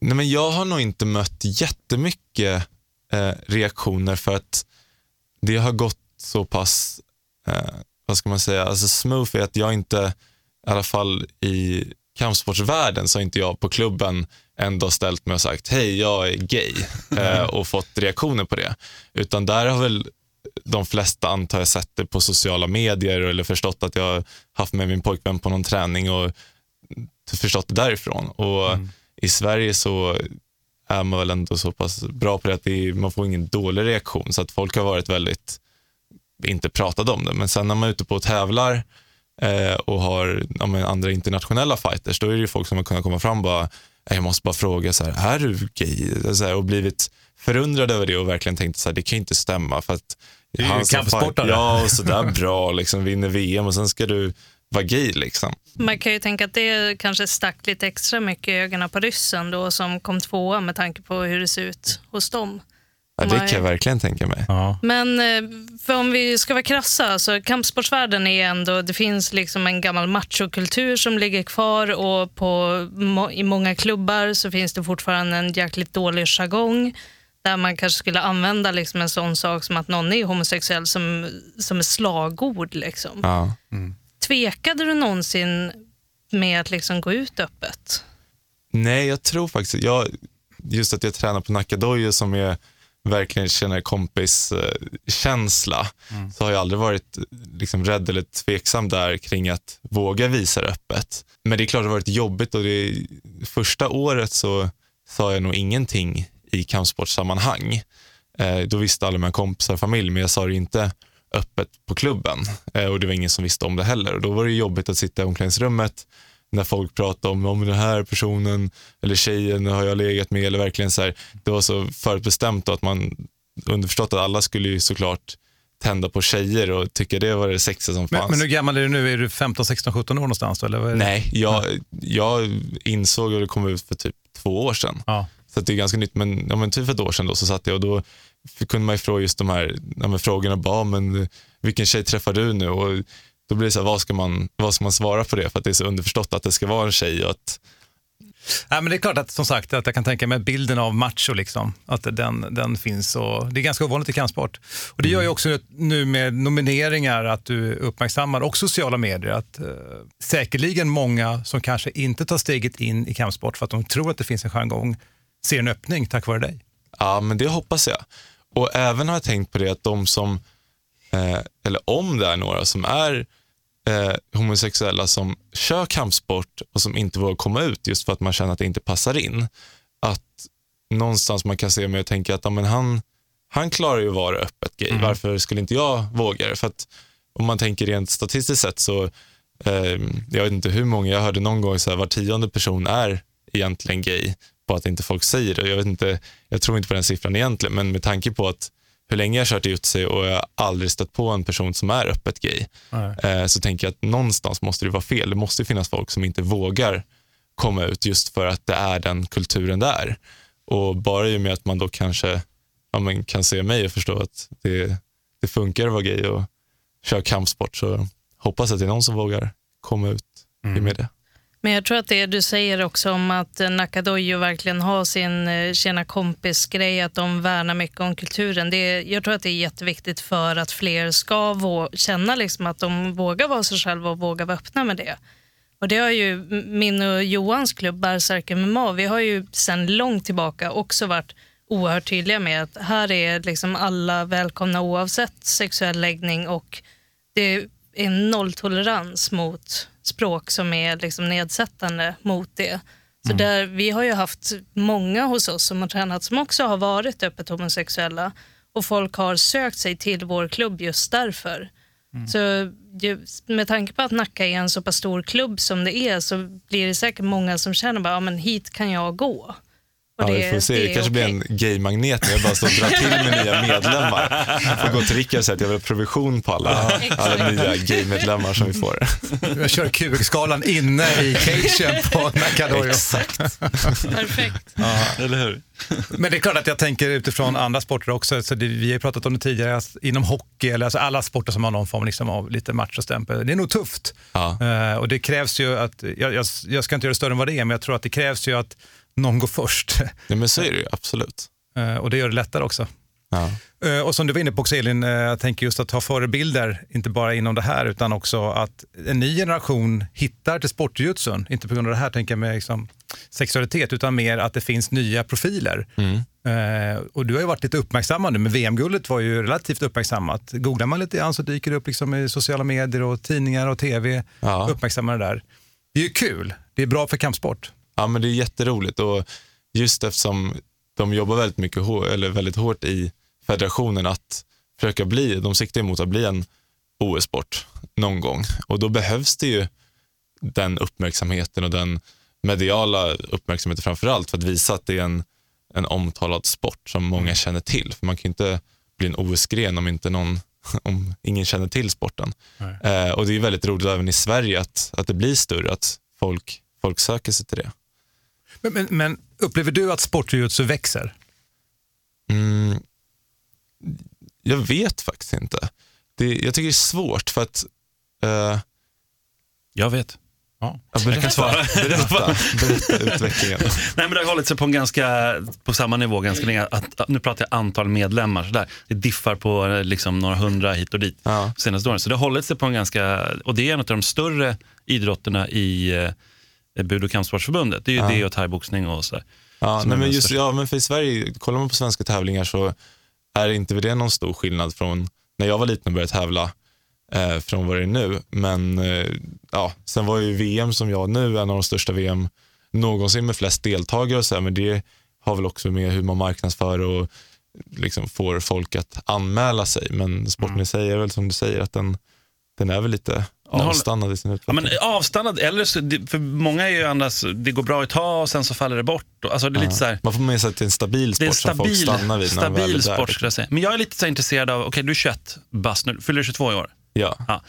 Nej, men jag har nog inte mött jättemycket eh, reaktioner för att det har gått så pass, eh, vad ska man säga, alltså smooth är att jag inte, i alla fall i kampsportsvärlden så har inte jag på klubben ändå ställt mig och sagt hej jag är gay eh, och fått reaktioner på det. Utan där har väl de flesta antar jag sett det på sociala medier eller förstått att jag har haft med min pojkvän på någon träning och förstått det därifrån. Och i Sverige så är man väl ändå så pass bra på det att det är, man får ingen dålig reaktion. Så att folk har varit väldigt, inte pratat om det. Men sen när man är ute på och tävlar eh, och har ja, andra internationella fighters, då är det ju folk som har kunnat komma fram och bara, "Nej, jag måste bara fråga, så här, är du gay? Här, och blivit förundrad över det och verkligen tänkt så här, det kan ju inte stämma. För att Det är ju kampsportare. Ja, och sådär bra, liksom, vinner VM och sen ska du vara gay. Liksom. Man kan ju tänka att det kanske stack lite extra mycket i ögonen på ryssen då som kom tvåa med tanke på hur det ser ut hos dem. Ja, det kan jag verkligen tänka mig. Men eh, för om vi ska vara krassa, så kampsportsvärlden är ändå, det finns liksom en gammal machokultur som ligger kvar och på, i många klubbar så finns det fortfarande en jäkligt dålig jargong där man kanske skulle använda liksom en sån sak som att någon är homosexuell som, som är slagord. Liksom. Ja. Tvekade du någonsin med att liksom gå ut öppet? Nej, jag tror faktiskt, jag, just att jag tränar på Nakadojo som är verkligen känner kompis-känsla, så har jag aldrig varit liksom, rädd eller tveksam där kring att våga visa det öppet. Men det är klart det har varit jobbigt och det, första året så sa jag nog ingenting i kampsportsammanhang. Eh, då visste alla mina kompisar och familj, men jag sa det inte öppet på klubben. Eh, och det var ingen som visste om det heller. Och då var det jobbigt att sitta i omklädningsrummet när folk pratar om, om den här personen eller tjejen har jag legat med eller verkligen så här, det var så förutbestämt att man underförstått att alla skulle ju såklart tända på tjejer och tycka det var det sexiga som fanns. Men, men hur gammal är du nu? Är du 15, 16, 17 år någonstans? Eller? Nej, jag, jag insåg att det kom ut för typ två år sedan. Ja. Så det är ganska nytt, men, ja, men typ för ett år sedan då, så satt jag och då kunde man ju fråga just de här ja, frågorna, bara, men vilken tjej träffar du nu? Och då blir det så här, vad ska, man, vad ska man svara på det? För att det är så underförstått att det ska vara en tjej och att Ja, men det är klart att som sagt att jag kan tänka mig bilden av macho, liksom, att den, den finns. Och det är ganska ovanligt i kampsport. Och det gör ju också nu med nomineringar att du uppmärksammar och sociala medier att eh, säkerligen många som kanske inte tar steget in i kampsport för att de tror att det finns en jargong ser en öppning tack vare dig. Ja, men det hoppas jag. Och även har jag tänkt på det att de som, eh, eller om det är några som är eh, homosexuella som kör kampsport och som inte vågar komma ut just för att man känner att det inte passar in. Att någonstans man kan se mig och tänka att ja, men han, han klarar ju att vara öppet gay. Mm. Varför skulle inte jag våga det? För att om man tänker rent statistiskt sett så, eh, jag vet inte hur många, jag hörde någon gång så här, var tionde person är egentligen gay på att inte folk säger det. Jag, vet inte, jag tror inte på den siffran egentligen, men med tanke på att hur länge jag har kört ut sig och jag aldrig stött på en person som är öppet gay, eh, så tänker jag att någonstans måste det vara fel. Det måste finnas folk som inte vågar komma ut just för att det är den kulturen det är. Och bara i och med att man då kanske ja, men kan se mig och förstå att det, det funkar att vara gay och köra kampsport så hoppas att det är någon som vågar komma ut i media. Men jag tror att det du säger också om att eh, Nakadojo verkligen har sin eh, tjena kompis-grej, att de värnar mycket om kulturen. Det, jag tror att det är jätteviktigt för att fler ska vå- känna liksom att de vågar vara sig själva och vågar vara öppna med det. Och det har ju min och Johans klubb Bärsärken MMA, vi har ju sedan långt tillbaka också varit oerhört tydliga med att här är liksom alla välkomna oavsett sexuell läggning och det är nolltolerans mot språk som är liksom nedsättande mot det. Så där, vi har ju haft många hos oss som har tränat som också har varit öppet homosexuella och folk har sökt sig till vår klubb just därför. Så ju, med tanke på att Nacka är en så pass stor klubb som det är så blir det säkert många som känner bara, ja, men hit kan jag gå. Ja, vi får se. Det, är kanske blir en gay-magnet när jag bara står och drar till med nya medlemmar. Jag får gå till Rickard och säga att jag vill ha provision på alla, alla nya gay-medlemmar som vi får. Jag kör QX-skalan inne i cagen på Nakadojo. Exakt. Perfekt. Ja. Eller hur? Men det är klart att jag tänker utifrån andra sporter också. Så det, vi har pratat om det tidigare, alltså, inom hockey eller alltså alla sporter som har någon form liksom av lite machostämpel. Det är nog tufft. Ja. Eh, och det krävs ju att, jag, jag, jag ska inte göra det större än vad det är, men jag tror att det krävs ju att någon går först. Ja, men så är det ju, absolut. Eh, och det gör det lättare också. Ja. Eh, Och som du var inne på också Elin, eh, jag tänker just att ha förebilder, inte bara inom det här utan också att en ny generation hittar till sportjutsun, inte på grund av det här tänker jag med liksom sexualitet, utan mer att det finns nya profiler. Eh, och du har ju varit lite uppmärksammad nu, men VM-guldet var ju relativt uppmärksammat. Googlar man lite grann så dyker det upp liksom i sociala medier och tidningar och tv, Ja. uppmärksammar det där. Det är ju kul, det är bra för kampsport. Ja, men det är jätteroligt och just eftersom de jobbar väldigt, mycket, eller väldigt hårt i federationen att försöka bli, de siktar emot att bli en OS-sport någon gång och då behövs det ju den uppmärksamheten och den mediala uppmärksamheten framför allt för att visa att det är en, en omtalad sport som många känner till. För man kan ju inte bli en OS-gren om inte någon om ingen känner till sporten. Eh, och det är väldigt roligt även i Sverige att, att det blir större, att folk, folk söker sig till det. Men, men, men upplever du att sportjutsu växer? Mm, jag vet faktiskt inte. Det, jag tycker det är svårt för att... eh, Jag vet. Ja. ja, berätta, Jag kan svara. Berätta, berätta utvecklingen. Nej, men det har hållit sig på, en ganska, på samma nivå ganska länge. Att, att- nu pratar jag antal medlemmar. Så där. Det diffar på eh, liksom, några hundra hit och dit Ja. senaste åren. Så det har hållit sig på en ganska, och det är en av de större idrotterna i eh, Bud och kampsportsförbundet. Det är ju Ja. det och thaiboxning och sådär. Ja, nej, men just, ja, men för i Sverige, kollar man på svenska tävlingar så är inte det någon stor skillnad från när jag var liten och började tävla eh, från vad det är nu. Men eh, ja, sen var ju VM som jag nu, en av de största VM någonsin med flest deltagare och så här, men det har väl också med hur man marknadsför och liksom får folk att anmäla sig. Men sporten i sig är väl som du säger att den, den är väl lite avstannad i sin Ja, utveckling. men avstannad, eller så, för många är ju annars, det går bra ett tag och sen så faller det bort. Alltså det är lite så här, Man får med sig till en stabil det är sport en som folk stabil, stannar vid när väl stabil sport skulle jag säga. Men jag är lite så intresserad av, okej du är 21 bast nu, fyller du 22 i år? Ja. Ja.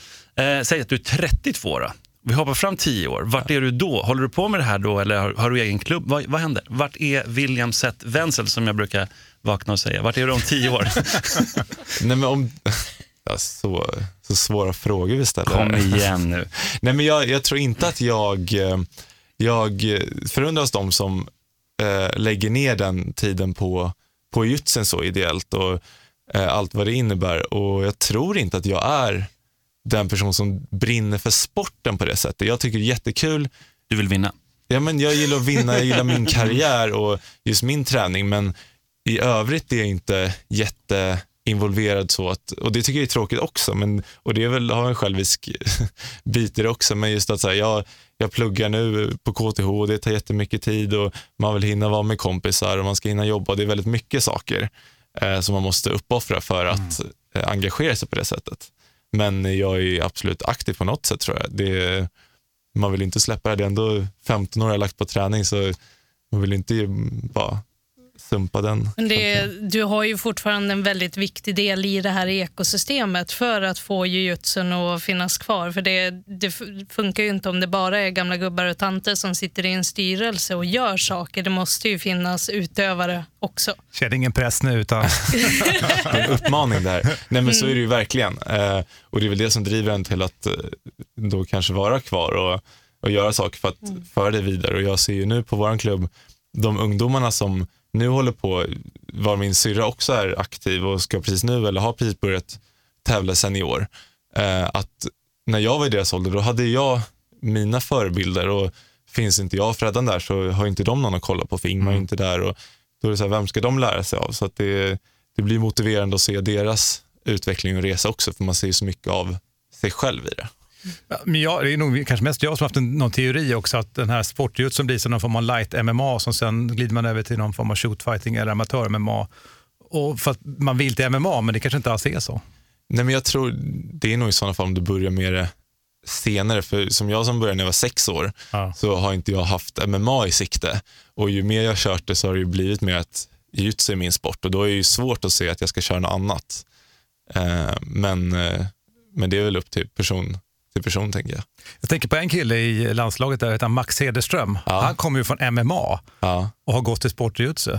Eh, säg att du är 32 då. Vi hoppar fram 10 år. Vart är du då? Håller du på med det här då eller har, har du egen klubb? Vad, vad händer? Vart är William Seth Wenzel som jag brukar vakna och säga? Vart är du om 10 år? Nej, men om... Ja, så, så svåra frågor vi ställer. Kom igen nu. Nej, men jag, jag tror inte att jag, eh, jag förundras de som eh, lägger ner den tiden på, på jutsen så ideellt och eh, allt vad det innebär. Och jag tror inte att jag är den person som brinner för sporten på det sättet. Jag tycker det är jättekul. Du vill vinna? Ja, men jag gillar att vinna, jag gillar min karriär och just min träning, men i övrigt är jag inte jätteinvolverad så att, och det tycker jag är tråkigt också, men, och det är väl, har en självisk bit i det också, men just att så här, jag, jag pluggar nu på KTH och det tar jättemycket tid och man vill hinna vara med kompisar och man ska hinna jobba. Det är väldigt mycket saker eh, som man måste uppoffra för att eh, engagera sig på det sättet. Men jag är absolut aktiv på något sätt tror jag. Det, man vill inte släppa det. Det är ändå 15 år jag har lagt på träning så man vill inte bara sumpa den. Men det, du har ju fortfarande en väldigt viktig del i det här ekosystemet för att få jujutsun att finnas kvar. För det, det funkar ju inte om det bara är gamla gubbar och tanter som sitter i en styrelse och gör saker. Det måste ju finnas utövare också. Känner ingen press nu utan... en uppmaning där. Nej men så är det ju verkligen. Eh, och det är väl det som driver en till att eh, då kanske vara kvar och, och göra saker för att föra det vidare. Och jag ser ju nu på vår klubb, de ungdomarna som nu håller på, var min syrra också är aktiv och ska precis nu, eller har precis börjat tävla senior. Eh, att när jag var i deras ålder, då hade jag mina förebilder och finns inte jag och Freddan där så har inte de någon att kolla på för Ingmar är inte där. Och då är det så här, vem ska de lära sig av? Så att det, det blir motiverande att se deras utveckling och resa också för man ser så mycket av sig själv i det. Ja, Men jag, det är nog kanske mest jag som har haft en, någon teori också att den här sportjutsun blir som någon form av light MMA som sen glider man över till någon form av shootfighting eller amatör-MMA. Och för att man vill till MMA men det kanske inte alls är så. Nej men jag tror det är nog i sådana fall om du börjar med det senare. För som jag som började när jag var sex år så har inte jag haft MMA i sikte. Och ju mer jag kört det så har det ju blivit mer att jujutsu är min sport och då är det ju svårt att se att jag ska köra något annat. Eh, men, eh, men det är väl upp till person till person tänker jag. Jag tänker på en kille i landslaget där heter Max Hederström. Han kommer ju från MMA och har gått till sportjutsu.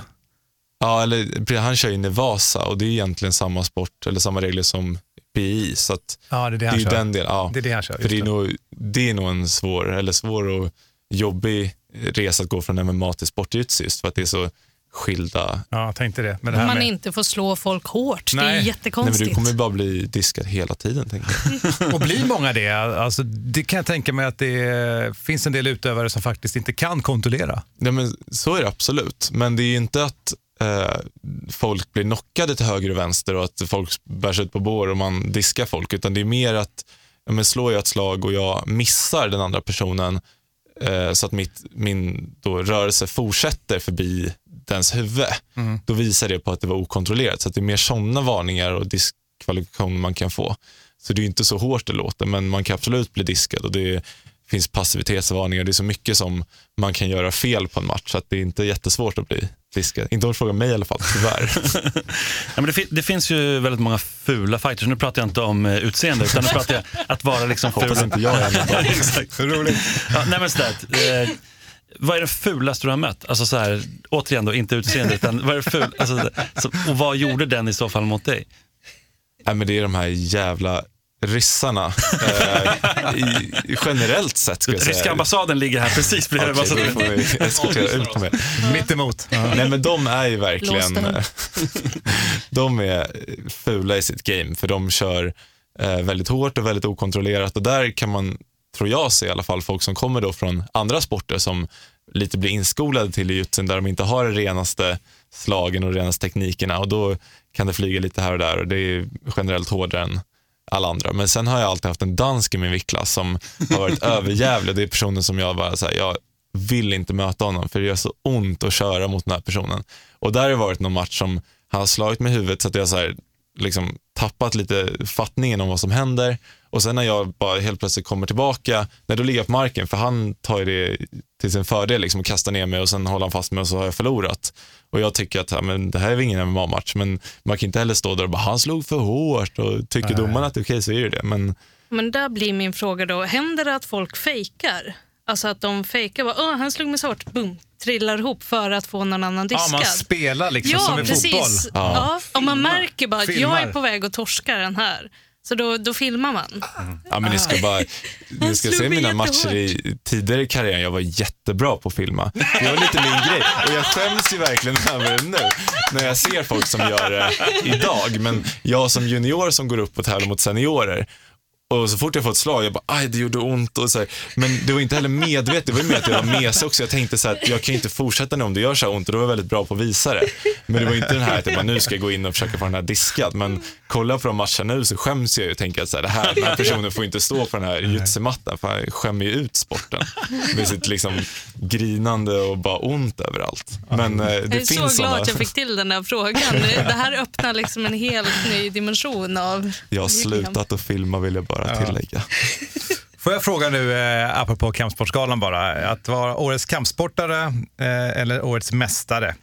Ja, eller han kör ju Nevasa och det är egentligen samma sport eller samma regler som BI. Så Ja, det är det han ju kör. den delen. Ja. Det är det han kör, För det är, det. nog, det är nog en svår, eller svår och jobbig resa att gå från MMA till sportjutsu just för att det är så skilda... Ja, jag tänkte det. Men Om man inte får slå folk hårt. Det är Nej, men jättekonstigt. du kommer ju bara bli diskad hela tiden. Tänker jag. Och blir många det? Alltså, det kan jag tänka mig att det finns en del utövare som faktiskt inte kan kontrollera. Nej, men så är det absolut. Men det är ju inte att eh, folk blir knockade till höger och vänster och att folk bärs ut på bår och man diskar folk. Utan det är mer att ja, men slår jag ett slag och jag missar den andra personen eh, så att mitt, min då, rörelse fortsätter förbi dens huvud. Mm. Då visar det på att det var okontrollerat. Så att det är mer sådana varningar och diskvalifikationer man kan få. Så det är inte så hårt det låter, men man kan absolut bli diskad. Och det finns passivitetsvarningar. Det är så mycket som man kan göra fel på en match. Så att det är inte jättesvårt att bli diskad. Inte om du frågar mig i alla fall, tyvärr. Ja, men det, det finns ju väldigt många fula fighters. Nu pratar jag inte om eh, utseende, utan nu pratar jag att vara liksom ful. Hoppas inte jag är en av dem. Roligt. Ja, nej, men sådär, eh, vad är det fulaste du har mött? Alltså så här, återigen då, inte utseende, utan vad är det ful, alltså, så, och vad gjorde den i så fall mot dig? Nej, men det är de här jävla ryssarna. Eh, i, generellt sett ska jag säga. Ryska ambassaden ligger här precis bredvid. Då så- får vi eskortera ut mig. Mitt emot. Nej men de är ju verkligen, den. de är fula i sitt game för de kör eh, väldigt hårt och väldigt okontrollerat och där kan man, tror jag se i alla fall, folk som kommer då från andra sporter som lite blir inskolade till jujutsun där de inte har de renaste slagen och renaste teknikerna och då kan det flyga lite här och där och det är generellt hårdare än alla andra. Men sen har jag alltid haft en dansk i min viktklass som har varit överjävlig. Det är personen som jag bara, så här, jag vill inte möta honom för det gör så ont att köra mot den här personen. Och där har det varit någon match som han har slagit med huvudet så att jag så här, liksom tappat lite fattningen om vad som händer. Och sen när jag bara helt plötsligt kommer tillbaka, när då ligger jag på marken, för han tar det till sin fördel liksom, och kastar ner mig och sen håller han fast mig och så har jag förlorat. Och jag tycker att ja, men det här är väl ingen MMA-match, men man kan inte heller stå där och bara, han slog för hårt och tycker Nej. domaren att det är okej så är det det. Men Men där blir min fråga då, händer det att folk fejkar? Alltså att de fejkar, bara, Åh, han slog mig så hårt, boom, trillar ihop för att få någon annan Ja, diskad. man spelar liksom ja, som i precis. fotboll. Ja. om man märker bara att jag är på väg att torska den här, så då, då filmar man. Ja, men ni ska, bara, ni ska se mina matcher i tidigare i karriären. Jag var jättebra på att filma. Det var lite min grej. Och jag skäms ju verkligen över det nu, när jag ser folk som gör det idag. Men jag som junior som går upp och tävlar mot seniorer, och så fort jag får ett slag, jag bara, aj det gjorde ont. Och så här. Men det var inte heller medvetet, det var ju mer att jag var mesig också. Jag tänkte så här, att jag kan ju inte fortsätta nu om det gör så här ont och då var jag väldigt bra på att visa det. Men det var inte den här att jag bara, nu ska jag gå in och försöka få den här diskad. Men kolla på de matcherna nu så skäms jag ju och tänker att så här, det här, den här personen får inte stå på den här jujutsu-mattan för han skämmer ju ut sporten. Med sitt liksom grinande och bara ont överallt. Men eh, det Jag är finns så glad sådana. att jag fick till den där frågan. Det här öppnar liksom en helt ny dimension av Jag har slutat att filma vill jag bara Ja. tillägga. Får jag fråga nu, eh, apropå Kampsportsgalan bara, att vara årets kampsportare eh, eller årets mästare,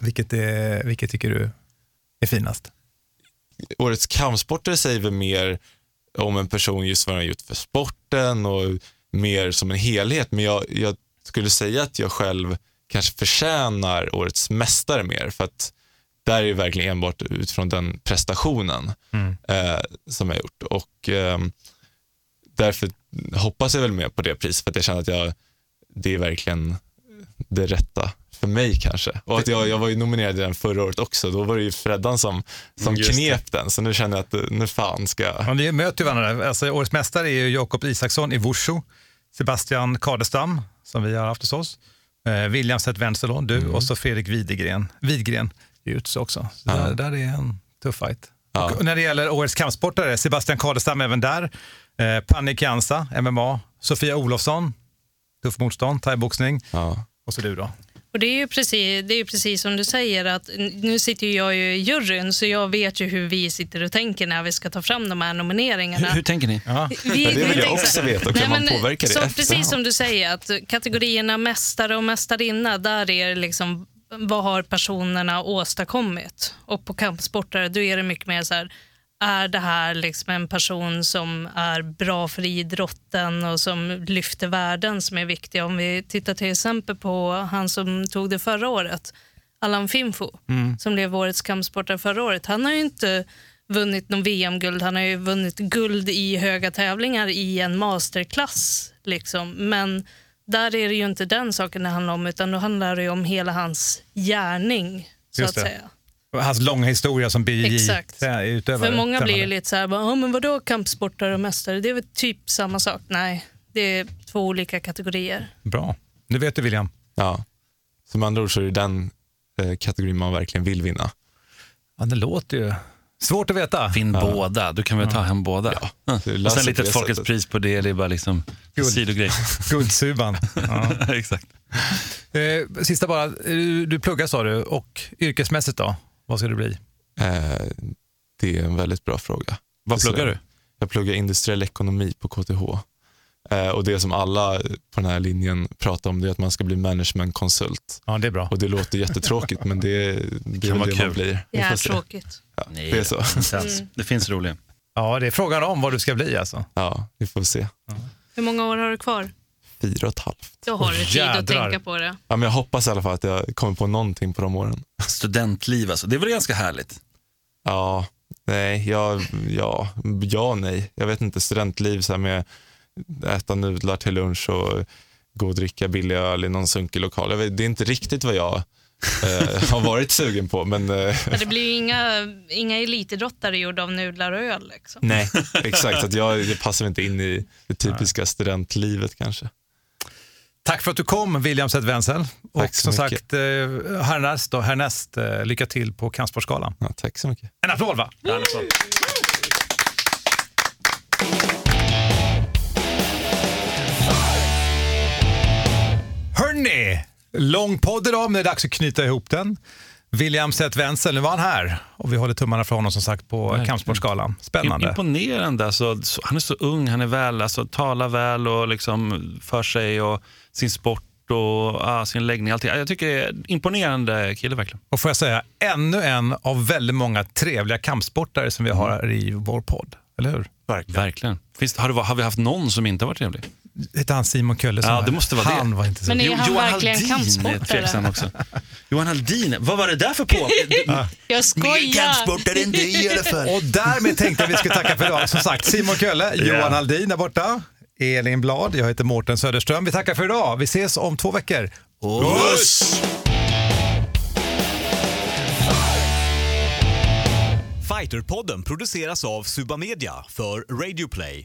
vilket, är, vilket tycker du är finast? årets kampsportare säger väl mer om en person just vad den har gjort för sporten och mer som en helhet. Men jag, jag skulle säga att jag själv kanske förtjänar årets mästare mer för att där är det verkligen enbart utifrån den prestationen eh, som jag har gjort. Och ehm, därför hoppas jag väl mer på det priset för att jag känner att jag, det är verkligen det rätta för mig kanske. Och att jag, jag var ju nominerad i den förra året också. Då var det ju Freddan som, som Just det. knep den. Så nu känner jag att eh, nu fan ska jag... Ja, ni möter ju varandra. Alltså, årets mästare är ju Jakob Isaksson i Wushu, Sebastian Kadestam, som vi har haft hos oss, eh, William Seth Wenzelon, du och så Fredrik Widgren, Widgren i Jutsu också. Så där, där är en tuff fight. Och när det gäller årets kampsportare, Sebastian Kadestam även där, eh, Panni Kianza, MMA, Sofia Olofsson, tuff motstånd, thaiboxning och så du då. Och det är ju precis, det är ju precis som du säger, att nu sitter ju jag ju i juryn, så jag vet ju hur vi sitter och tänker när vi ska ta fram de här nomineringarna. Hur, hur tänker ni? Vi- Ja, det vi vill jag också veta. Och kan man påverka det så? Precis som du säger, att kategorierna mästare och mästarinna, där är liksom vad har personerna åstadkommit? Och på kampsportare, då är det mycket mer så här, är det här liksom en person som är bra för idrotten och som lyfter värden som är viktiga? Om vi tittar till exempel på han som tog det förra året, Allan Finfo, Mm. som blev årets kampsportare förra året. Han har ju inte vunnit någon VM-guld, han har ju vunnit guld i höga tävlingar i en masterklass. Liksom. Men där är det ju inte den saken det handlar om, utan då handlar det ju om hela hans gärning, så att säga. Hans långa historia som Exakt. BJJ-utövare. För många blir ju lite så här, bara, "Ja, men vadå kampsportare och mästare? Det är väl typ samma sak? Nej, det är två olika kategorier. Bra. Nu vet du William. Ja. Som andra ord så är det den eh, kategorin man verkligen vill vinna. Ja, det låter ju svårt att veta. Vinn Ja. båda, du kan väl ta hem båda. Ja. Och sen lite det Folkets pris på det, det är bara liksom sidogrej. Guldsuban. Ja. Exakt. Eh, sista bara, du, du pluggar sa du och yrkesmässigt då? Vad ska du bli? Eh, det är en väldigt bra fråga. Vad Så- pluggar du? Jag pluggar industriell ekonomi på KTH. Eh, och det som alla på den här linjen pratar om det är att man ska bli managementkonsult. Ja, det är bra. Och det låter jättetråkigt men det, det är Kan vara det kul. man blir. Får se. tråkigt. Ja, Nej, det är så. alls. Det finns roliga. Ja, det är frågan om vad du ska bli alltså. Ja, vi får se. Hur många år har du kvar? Fyra och ett halvt. Då har du tid att jädrar. tänka på det. Ja, men jag hoppas i alla fall att jag kommer på någonting på de åren. Studentliv alltså, det är väl ganska härligt? Ja, nej, ja, ja, ja, nej. Jag vet inte, studentliv så här med äta nudlar till lunch och gå och dricka billig öl i någon sunkig lokal. Jag vet, det är inte riktigt vad jag eh, har varit sugen på, men eh, Men det blir ju inga, inga elitidrottare gjorda av nudlar och öl. Liksom. nej, exakt. Att jag, jag passar inte in i det typiska studentlivet kanske. Tack för att du kom, William Seth Wenzel. Och Tack så som mycket. sagt, eh, härnäst, då, härnäst eh, lycka till på Kampsportsgalan. Ja, tack så mycket. En applåd va? Hörni, lång podd idag, men det är dags att knyta ihop den. William Seth Wenzel, nu var han här och vi håller tummarna för honom som sagt på Verkligen. kampsportsgalan. Spännande. Imponerande. Alltså, så- han är så ung, han är väl, alltså, talar väl och liksom för sig och sin sport och ah, sin läggning. Allting. Jag tycker det är imponerande kille verkligen. Och får jag säga, ännu en av väldigt många trevliga kampsportare som vi har här i vår podd. Eller hur? Verkligen. Finns, har, det, har vi haft någon som inte varit trevlig? Hette han Simon Kölle Ja, det måste vara han det. var inte så Men är Jo- han Johan verkligen Halldin är kampsportare? också. Johan Halldin, vad var det där för på? Jag skojar. än dig i alla fall. Och därmed tänkte jag vi skulle tacka för idag. Som sagt, Simon Kölle. Johan Aldin där borta, Elin Blad, jag heter Mårten Söderström. Vi tackar för idag. Vi ses om två veckor. Puss! Fighterpodden produceras av Suba Media för Radio Play.